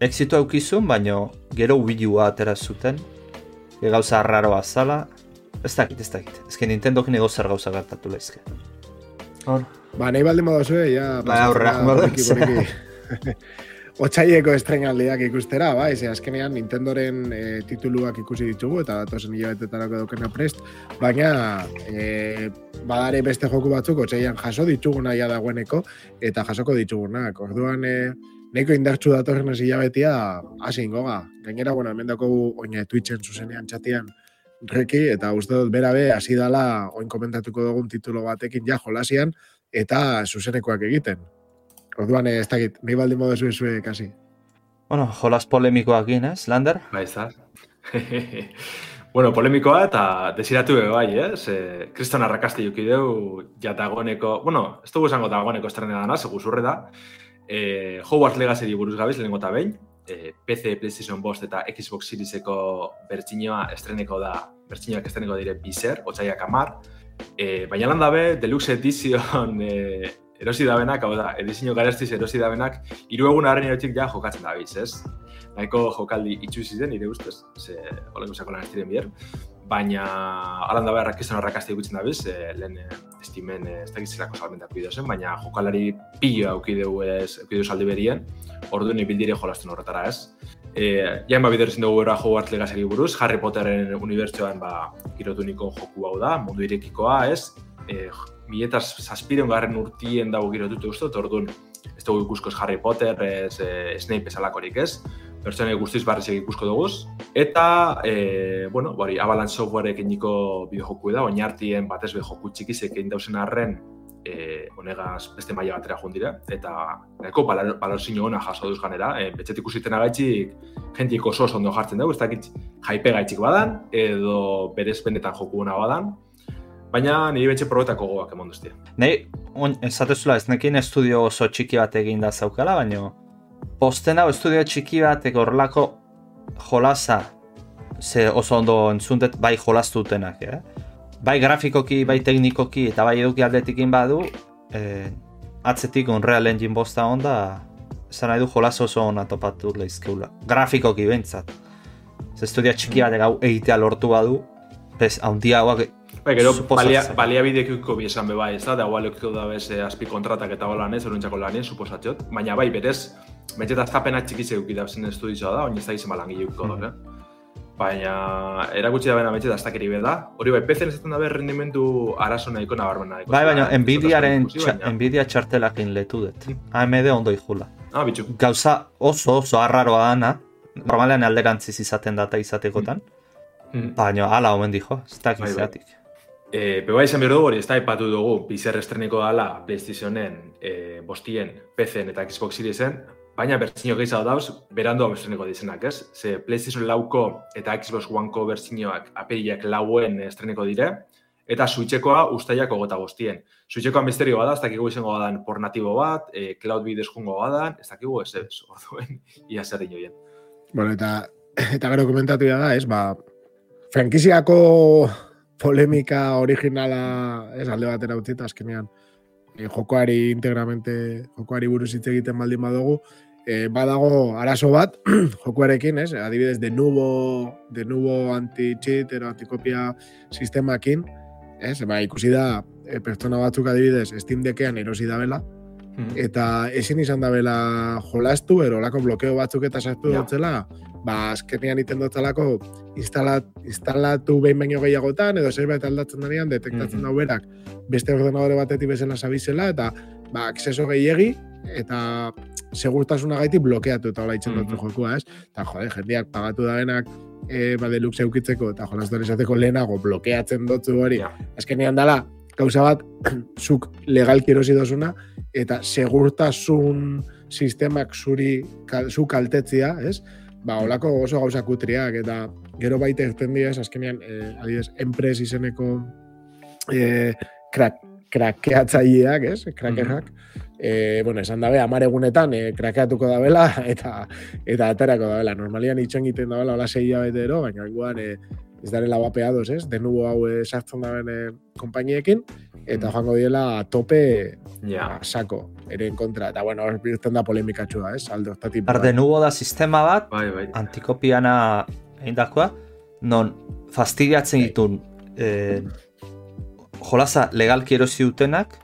Exitu aukizun, baino gero Wii U atera zuten, e gauza raroa azala, ez dakit, ez dakit. Ez que Nintendokin ego zer gauza gertatu lehizke. Hor. Ba, nahi baldin badozue, ja... Ba, da. poliki. Otsaieko estrenaldiak ikustera, bai, ze azkenean Nintendoren e, tituluak ikusi ditugu eta datozen hilabetetarako daukena prest, baina e, badare beste joku batzuk otsaian jaso dituguna ja dagoeneko eta jasoko ditugunak. Orduan, e, nahiko indartsu datorren ez hilabetia hasi ingoga. Gainera, bueno, hemen daukagu oine Twitchen zuzenean txatian reki, eta uste dut berabe hasi dala oin komentatuko dugun titulo batekin ja jolasian, eta zuzenekoak egiten. Orduan, eh, ez dakit, nahi baldin modu zuen zuen kasi. Bueno, jolas polemikoak ez, Lander? Bai, ez da. bueno, polemikoa eta desiratu be bai, eh? Ze, kriston arrakasti juki deu, ja dagoeneko, bueno, ez dugu esango dagoeneko estrena dana, segu zurre da, eh, Hogwarts Legacy buruz gabiz, lehenengo eta behin, eh, PC, PlayStation 5 eta Xbox Serieseko bertxinoa estreneko da, bertxinoak estreneko dire bizer, otzaiak amar, eh, baina lan dabe, Deluxe Edition eh, erosi dabenak, hau da, edizio garestiz erosi dabenak, hiru egun harren erotik ja jokatzen dabiz, ez? nahiko jokaldi itxusi zen, nire ustez, ze oleko zako lan ez diren bier, baina alan da behar rakizan horrakazte ikutzen dabiz, e, lehen e, estimen e, ez dakiz zelako salmentak bideo zen, baina jokalari pilo aukideu ez, aukideu saldi berien, orduan ibildire jolasten horretara ez. E, jain ba bider dugu era Hogwarts Legacy buruz, Harry Potterren unibertsoan ba, girotuniko joku hau da, mundu irekikoa, ez? E, Mietaz zazpireun garren urtien dago girotute uste, orduan ez dugu ikuskoz Harry Potter, ez e, Snape esalakorik ez, pertsone guztiz barrizek ikusko dugu. Eta, e, bueno, bari, Avalanche Softwarek niko bideojoku da, oinartien batez be joku txikizek egin dausen arren, e, honegaz beste maila batera joan dira, eta nahiko balorzinio ona jaso duz ganera, e, betxetik usiten agaitxik jentik oso oso ondo jartzen dugu, ez dakit jaipe gaitxik badan, edo berez benetan joku ona badan, baina niri betxe probetako goak emon duztia. Nei, on, esatezula ez nekin estudio oso txiki bat egin da zaukala, baina posten hau estudio txiki bat horrelako jolasa, ze oso ondo entzuntet bai jolastu dutenak, eh? bai grafikoki, bai teknikoki eta bai eduki aldetikin badu, eh, atzetik Unreal Engine bosta onda, esan nahi du jolas oso ona topatu lehizkeula. Grafikoki bentsat. Ez estudia txiki bat hau egitea lortu badu, bez, haundia hauak Bai, gero, balia, balia bidekiko bi esan bebai, ez da, da igual da bez azpi kontratak eta holan ez, eruntxako lanien, suposatxot. Baina bai, berez, betxeta azkapena txikitze da zen estudizioa da, oin ez da izan balangile mm. eh? Baina, erakutsi da bena betxeta ez dakeri da. Hori bai, PC esaten da rendimendu arazo nahiko nabarmen. Bai, baina, Nvidiaren Nvidia txartelakin letu dut. AMD ondo ikula. Ah, bitxu. Gauza oso oso arraroa dana, normalean alderantziz izaten data izatekotan. Mm. Baina, ala, omen dijo, ez dakit bai, bai. E, Beba izan behar dugu hori, ez da ipatu dugu, bizer estreniko dala PlayStationen, e, bostien, PC-en eta Xbox Seriesen, baina bertzino gehiago dauz, berandu hau estreniko dizenak, ez? Ze PlayStation lauko eta Xbox One-ko bertzinoak aperiak lauen estreniko dire, eta Switchekoa ustaiak ogota bostien. Switchekoa misterio bada, ez dakigu izango badan por natibo bat, e, cloud bidez jungo badan, ez dakigu ez ez, orduen, ia zer inoien. Bueno, eta, eta gero komentatu da, ez, ba, frankiziako polemika originala ez alde batera utzita azkenean e, jokoari integramente jokoari buruz hitz egiten baldin badugu e, badago arazo bat jokoarekin, ez? Adibidez de nubo de nubo anti cheat edo antikopia sistemakin, ez? Ba, ikusi da e, pertsona batzuk adibidez Steam Deckean erosi da bela hmm. eta ezin izan da bela jolastu ero lako blokeo batzuk eta sartu ja. dutzela ba, azkenean iten dutelako instalat, instalatu behin baino gehiagotan, edo zerbait aldatzen denean, detektatzen mm -hmm. berak beste ordenadore batetik bezala sabizela, eta ba, akseso gehiegi, eta segurtasuna gaiti blokeatu eta hola itzen mm -hmm. jokua, ez? Eta, jode, jendeak pagatu da benak, e, ba, deluxe eukitzeko, eta jolaz izateko lehenago blokeatzen dutzu hori, yeah. azkenean dala, gauza bat, zuk legalki erosi dozuna, eta segurtasun sistemak zuri, kal, zu kaltetzia, ez? ba, olako oso gauza kutriak, eta gero baita egiten dira, azkenean, eh, adidez, enpres izeneko eh, krak, krakeatzaileak, ez? Krakerrak. Mm -hmm. Bueno, esan dabe, amare egunetan eh, krakeatuko dabela, eta eta aterako dabela. Normalian itxon egiten dabela, hola zei ero, baina igual, eh, ez darela bapeados, ez? De nubo hau esartzen daben eh, kompainiekin, eta joango diela tope ja. sako, ere en kontra. Eta bueno, birten da polemikatxua, ez? Aldo, estatik. Bar, de nubo da sistema bat, bai, bai. antikopiana eindakoa, non fastidiatzen ditun eh, jolaza legalki erosi dutenak,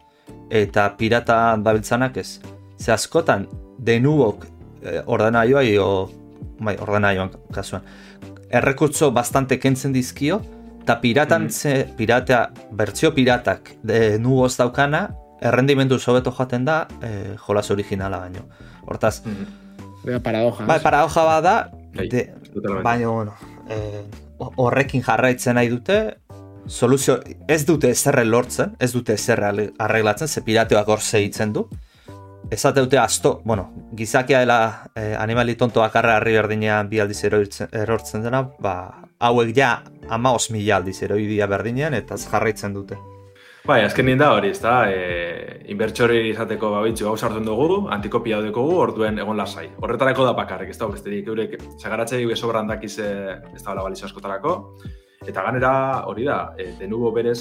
eta pirata dabiltzanak ez. Ze askotan, de nubok eh, ordenaioa, o, bai, ordenaioan kasuan, errekurtzo bastante kentzen dizkio, eta piratan, mm. pirata, bertzio piratak de nuboz daukana, errendimendu sobeto jaten da e, jolas originala baino. Hortaz, mm. paradoja. Bai, paradoja bada, bai, baina, bueno, e, horrekin jarraitzen nahi dute, soluzio, ez dute ezerre lortzen, ez dute ezerre arreglatzen, ze pirateoak hor segitzen du, Ezate dute asto, bueno, gizakia dela eh, animali tonto bakarra harri berdinean bi aldiz erortzen dena, ba, hauek ja ama mila aldiz eroidia berdinean eta jarraitzen dute. Bai, azken da hori, ez da, e, inbertsori izateko babitxu hau sartzen dugu, antikopia dugu, orduen egon lasai. Horretarako da bakarrik, ez da, beste dik, eurek, zagaratzea dugu esobran dakiz ez da, balizio askotarako. Eta ganera, hori da, e, denubo berez,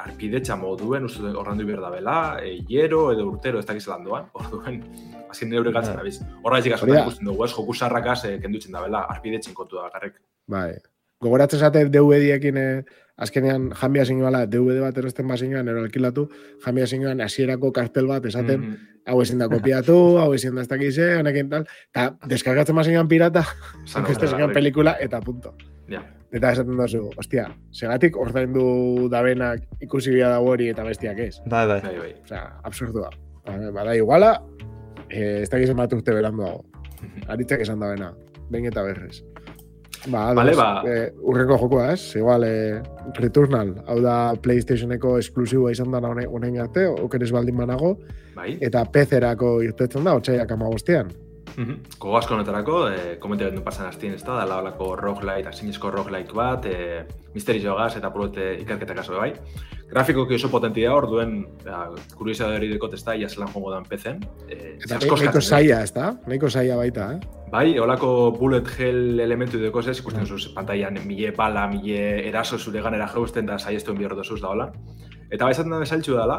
arpidetxa moduen, uste horrendu behar da bela, e, hiero edo urtero ez dakiz landoan, orduen, azken nire gatzen da biz. Horra ez ikusten dugu, ez joku sarrakaz e, kendutzen da bela, arpidetxen kontu da bakarrik. Bai, Gogoratzen zate DVD-ekin eh, azkenean jambia zinioala, DVD bat erosten bazinioan, ero alkilatu, jambia zinioan hasierako kartel bat esaten, Mhm. hau ezin da kopiatu, hau ezin da ez dakize, honekin tal, eta deskargatzen bazinioan pirata, bai. pelikula, eta punto. Ja. Eta esaten duzu, ostia, segatik ordaindu dabenak ikusi bia dago hori eta bestiak ez. Bai, bai. Bai, bai. Osea, absurdua. Ba- Bada iguala, eh, ez dakizen bat urte beranduago. Aritzek esan dabena, behin eta berrez. Ba, Vale, ba. eh, urreko jokoa, ez? Igual, eh, Returnal, hau da PlayStationeko esklusiboa izan da honein arte, okeres baldin banago, Bai. eta PC-erako irtetzen da, otxaiak amagostean. Mhm. Gogo asko honetarako, eh, komente gendu pasan hastien ez da, da labalako roguelite, asinizko roguelite bat, eh, misteri jogaz eta purote ikerketak aso bai. Grafikoki oso potenti da, orduen, ba, kuriosidade hori dekot ez da, ia zelan jongo dan PC-en. Eh, Eta nahiko eh? saia, ez da? Nahiko saia baita, eh? Bai, holako bullet hell elementu deko ez, ikusten zuz pantailan mile bala, mile eraso zure ganera jausten da saiestu enbior dozuz da hola. Eta bai esaten da besaltxu dela,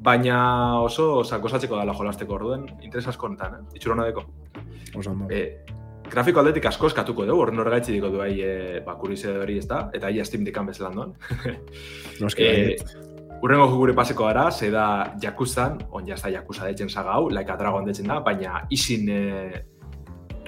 baina oso sakosatzeko dela jolasteko orduen, interes asko honetan, eh? Itxurona deko. Oso. E, grafiko aldetik asko eskatuko dugu, horren horregaitzi diko du ahi, e, ba, kuriosidade hori ez da, eta ahi Steam dikan bezelan doan. Noski, e, baietz. Urrengo jugure paseko gara, ze da Yakuzan, on jazta Yakuza deitzen saga hau, Like a Dragon deitzen da, baina isin e,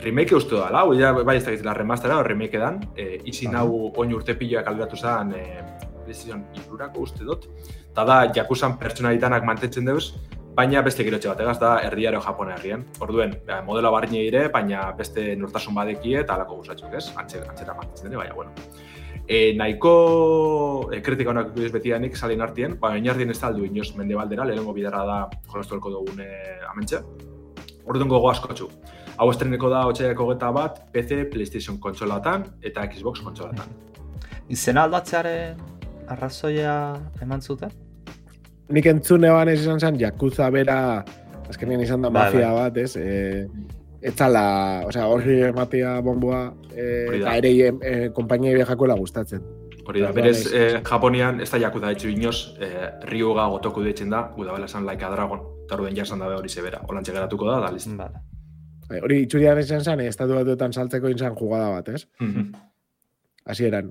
remake uste da, hau, ja, bai ez dakizela remastera, o remake dan, e, isin Aha. hau oin urte piloak alderatu zen, e, PlayStation irurako uste dut, eta da Yakuzan pertsonalitanak mantentzen deuz, baina beste girotxe bat, egaz da erdiaro Japona herrian. Orduen, ba, modelo barriñe dire, baina beste nortasun badekie eta alako gusatzuk, ez? Antxe, antzera mantentzen dene, baina, bueno. E, nahiko e, kritika honak ikudiz betianik salin artien, baina oinardien ez da aldu inoz mende baldera, lehenengo bidarra da jolastolko dugun e, amentxe. Orduan gogo askotxu. Hau estreneko da otxaiako geta bat, PC, PlayStation kontsolatan eta Xbox kontsolatan. Izena aldatzearen arrazoia eman zuten? Nik entzun eban ez izan zen, Yakuza bera, azkenean izan da Bai, mafia bai. bat, ez? E, etzala, osea, horri ematea bombua, e, Hori da. eta ere e, konpainia viajakoela gustatzen. Hori da, berez, ez- eh, Japonian ez da jakuza etxu inoz, eh, Ryuga gotoku deitzen da, gu da bela esan Like a Dragon, eta orduen jasan dabe hori zebera. Olantxe geratuko da, da listo. Vale. Bai, Hori itxurian izan zen, estatu batuetan saltzeko izan jugada bat, ez? Mhm. Hasi eran.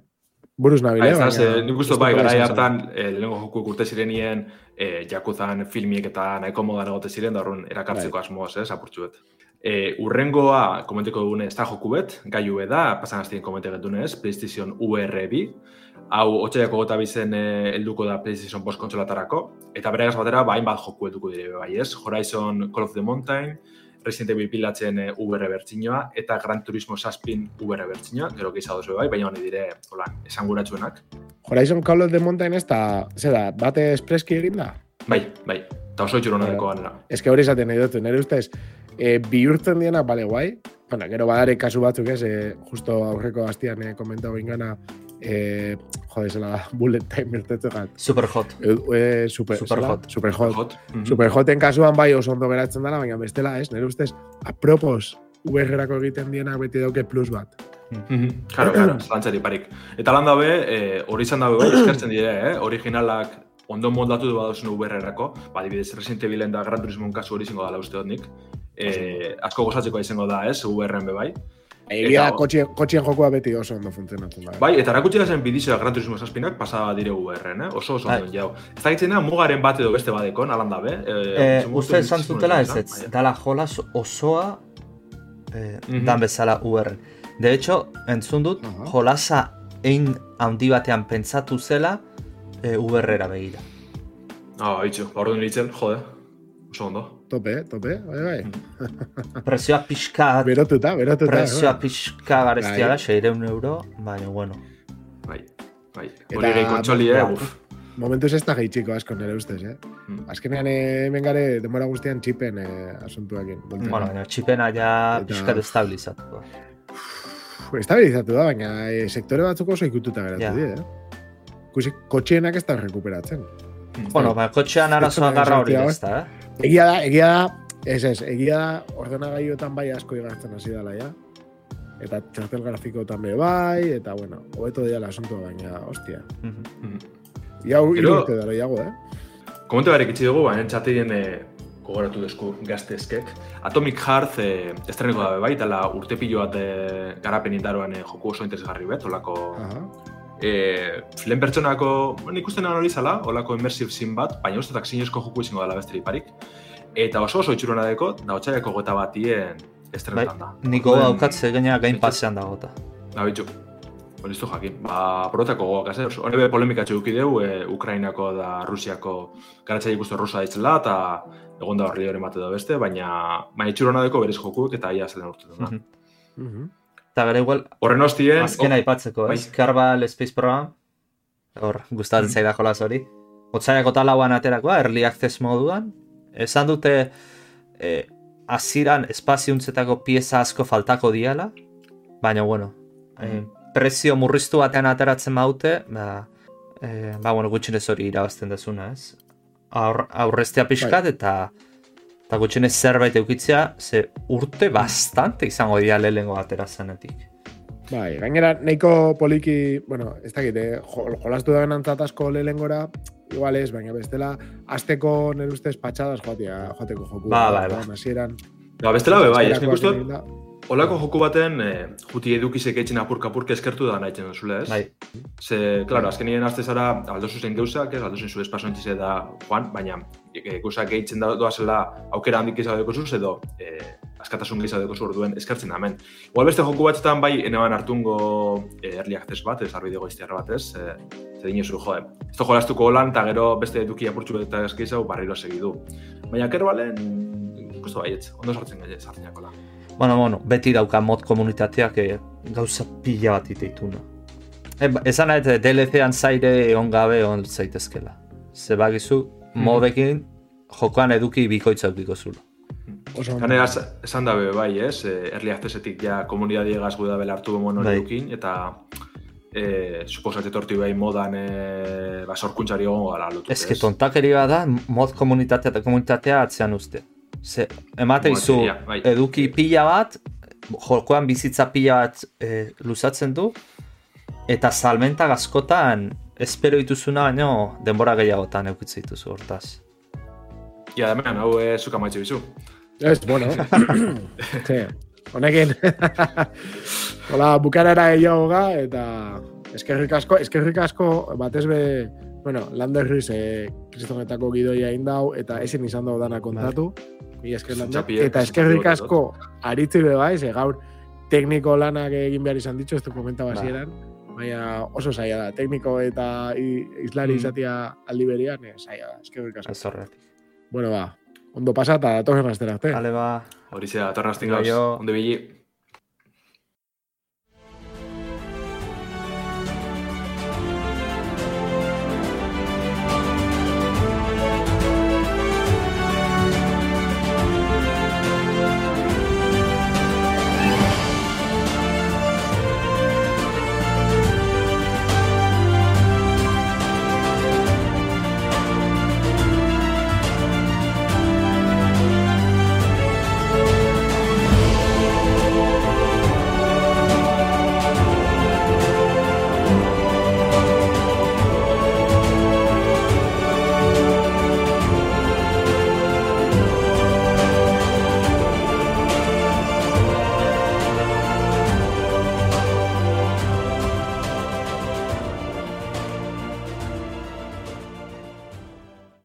Buruz nabile, Bai, ez da, ze, nik uste bai, zen. hartan, eh, lehenengo joku urte zirenien, eh, jakuzan filmiek eta nahiko modan egote ziren, da horren erakartzeko Bai. asmoaz, ez, apurtxuet. E, urrengoa, komenteko dugune, ez da joku bet, gaiu da, pasan hastien komente getunez, PlayStation VR2, hau otxaiako gota bizen eh, helduko da PlayStation post kontsolatarako, eta beregaz batera, ba, hainbat joku helduko dire bai, ez? Horizon Call of the Mountain, Resident Evil pilatzen eh, VR bertsinoa, eta Gran Turismo Saspin VR bertsinoa, gero gehiago dozu bai, baina honi dire, hola, esanguratsuenak. Horizon Call of the Mountain ez da, ze da, bate espreski egin da? Bai, bai, eta oso itxurona Bai. deko ganera. Ez que hori esaten nahi dut, nire ustez, e, bihurtzen diena, bale, guai, bueno, gero badare kasu batzuk ez, e, justo aurreko hastian e, komentau ingana, e, jode, zela da, bullet time irtetzu gat. Super hot. E, e, super, Super zela? hot. Super hot. Hot. Mhm. Superjoten kasuan bai oso ondo geratzen dela, baina bestela ez, nire ustez, apropos, VR-erako egiten dienak beti dauke plus bat. Claro, claro, zalantzari parik. Eta lan dabe, eh, hori izan dabe, bai, eskertzen dire, eh? originalak ondo moldatu du badozun VR-erako, ba, adibidez, Resident Evilen da Gran Turismo kasu hori izango dela uste dut nik. Eh, asko gozatzeko izango da, ez, VR-en be bai. Egia, kotxien, kotxien jokoa beti oso ondo funtzionatzen da. Bai, eta erakutsi da zen bidizioa Gran Turismo zazpinak pasaba dire VR-en, eh? oso oso Bai. ondo jau. Ez da gitzen da, mugaren bat edo beste badekon, alan dabe. Eh, entzun uste esan zutela ez, ez, bai. dala jolas osoa eh, Mhm. dan bezala UR. De hecho, entzun dut, Aha. jolasa ein handi batean pentsatu zela eh, UR-era begira. Ah, itxo, ba, orduan ditzen, jode, oso ondo. Tope, eh, tope, bai, bai. Prezioa pixka, Berotuta, berotuta. prezioa bai. pixka garestia Bai. da, 600 euro, baina bueno. Bai, bai. Eta- Hori gehi kontsoli, eh, Ba, uf. Momentuz ez da gehitziko asko nire ustez, eh? Mm. Azkenean eh, hemen gare denbora guztian txipen eh, asuntuakin. bueltan. Bueno, baina txipena ja Eta- pixka destabilizatuko. Uf, Estabilizatu da, baina eh, sektore batzuk oso ikututa geratu Ja. die, eh? Ikusi, kotxeenak ez da rekuperatzen. Bueno, baina kotxean arazoa garra hori ez da, eh? Egia da, egia da, ez ez, egia da ordenagailuetan bai asko igartzen hasi dela, ja? Eta txartel grafikotan be bai, eta bueno, hobeto dira asuntua, baina, ostia. Mhm. Mhm. Iau, Gero- irurte dara, iago, eh? Komente barek itxi dugu, baina txatien e, gogoratu desku gaztezkek. Atomic Heart e, estreneko dabe bai, dela urte pilo bat e, garapen indaroan e, joku oso interesgarri bet, olako Aha. E, lehen pertsonako, bueno, ikusten egon hori zala, olako immersive sim bat, baina ustetak zinezko joku izango dela beste parik. Eta oso oso itxurona deko, da otxaiako gota batien Bai, estrenetan da. niko Orduan, daukatze gaina gain pasean dagota. Da, bitxu. Hori iztu jakin. Ba, porotako gogoak, ez? Hori be polemika txuki deu, e, Ukrainako da Rusiako garatzaile ikustu rusa ditzela, eta egon da horri hori mate da beste, baina baina itxurona deko berez jokuek eta ia zelen urte da. Mhm. Mhm. Eta gero igual, Horren ostien, azken aipatzeko, bai. ez? Kerbal Space Program, hor, gustatzen zaida jolaz hori. Otsaiako talauan aterakoa, early access moduan. Esan dute, eh, aziran espaziuntzetako pieza asko faltako diala, baina, bueno, eh, prezio murriztu batean ateratzen maute, ba, eh, ba, bueno, gutxinez hori irabazten dezuna, ez? Aur, aurreztea pixkat eta eta gutxinez zerbait eukitzea, ze urte bastante izango dira lehengo atera zenetik. Bai, gainera, nahiko poliki, bueno, ez dakit, eh, jo, jolastu da benantzat asko lehengora, igual ez, baina bestela, azteko nire ustez patxadas joatia, joateko joku. Ba, bai, bai. Orduan, Hasieran, ba, bestela be bai, ez nik uste. Olako joku baten, e, juti edukizek etxin apurka-apurka eskertu da nahi duzule, ez? Bai, Ze, klaro, azken nien azte zara aldozu zen geuzak, ez, aldozu zu espaso entzize da joan, baina e, gehitzen da doazela aukera handik izan deko zuz, edo e, askatasun gehiago deko orduen eskertzen da hemen. Igual beste joku batzutan bai eneban hartungo e, early access bat, ez arbide goiztiarra bat ez, e, ze dinezu, joe, ez da jolastuko lan, eta gero beste eduki apurtxu eta eskizau barriro segidu. Baina kerbalen, ikustu baietz, ondo sartzen gaitz, sartzen jakola. Bueno, bueno, beti dauka mod komunitateak eh, gauza pila bat iteituna. E, esan nahi, eh, DLC-an zaire egon gabe on zaitezkela. Ze bagizu, modekin jokoan eduki bikoitza eukiko zula. Oso ondo. Ganera, esan dabe bai, ez, e, early accessetik ja komunidadi egaz da bela hartu gomon hori Bai. dukin, eta e, suposat etorti bai modan e, ba, sorkuntzari egongo gara lotu. Ez que tontakeri da, mod komunitatea eta komunitatea atzean uste. Ze, emate izu Modateria, bai. eduki pila bat, jokoan bizitza pila bat eh, luzatzen du, eta salmenta askotan espero dituzuna baino denbora gehiagotan eukitze dituzu hortaz. Ja, hemen, hau e, zuka maitxe bizu. Ez, bueno. sí, honekin. Hola, bukarara gehiago ga, eta eskerrik asko, eskerrik asko, batez be, bueno, Landerriz, eh, kristonetako gidoia indau, eta ezin izan dago dana kontatu. Mila esker. Txapiek, Eta eskerrik asko, aritzi be bai, ze gaur tekniko lanak egin behar izan ditzu, ez du komenta Ba. basieran. Baina oso zaila da, tekniko eta islari Mm. izatia aldi berian, eh, zaila da, eskerrik asko. Ez horretik. Bueno, ba, ondo pasa eta datorren astera arte. Hale ba, Hori zera, torraztik Bai, gauz, jo. onde bili.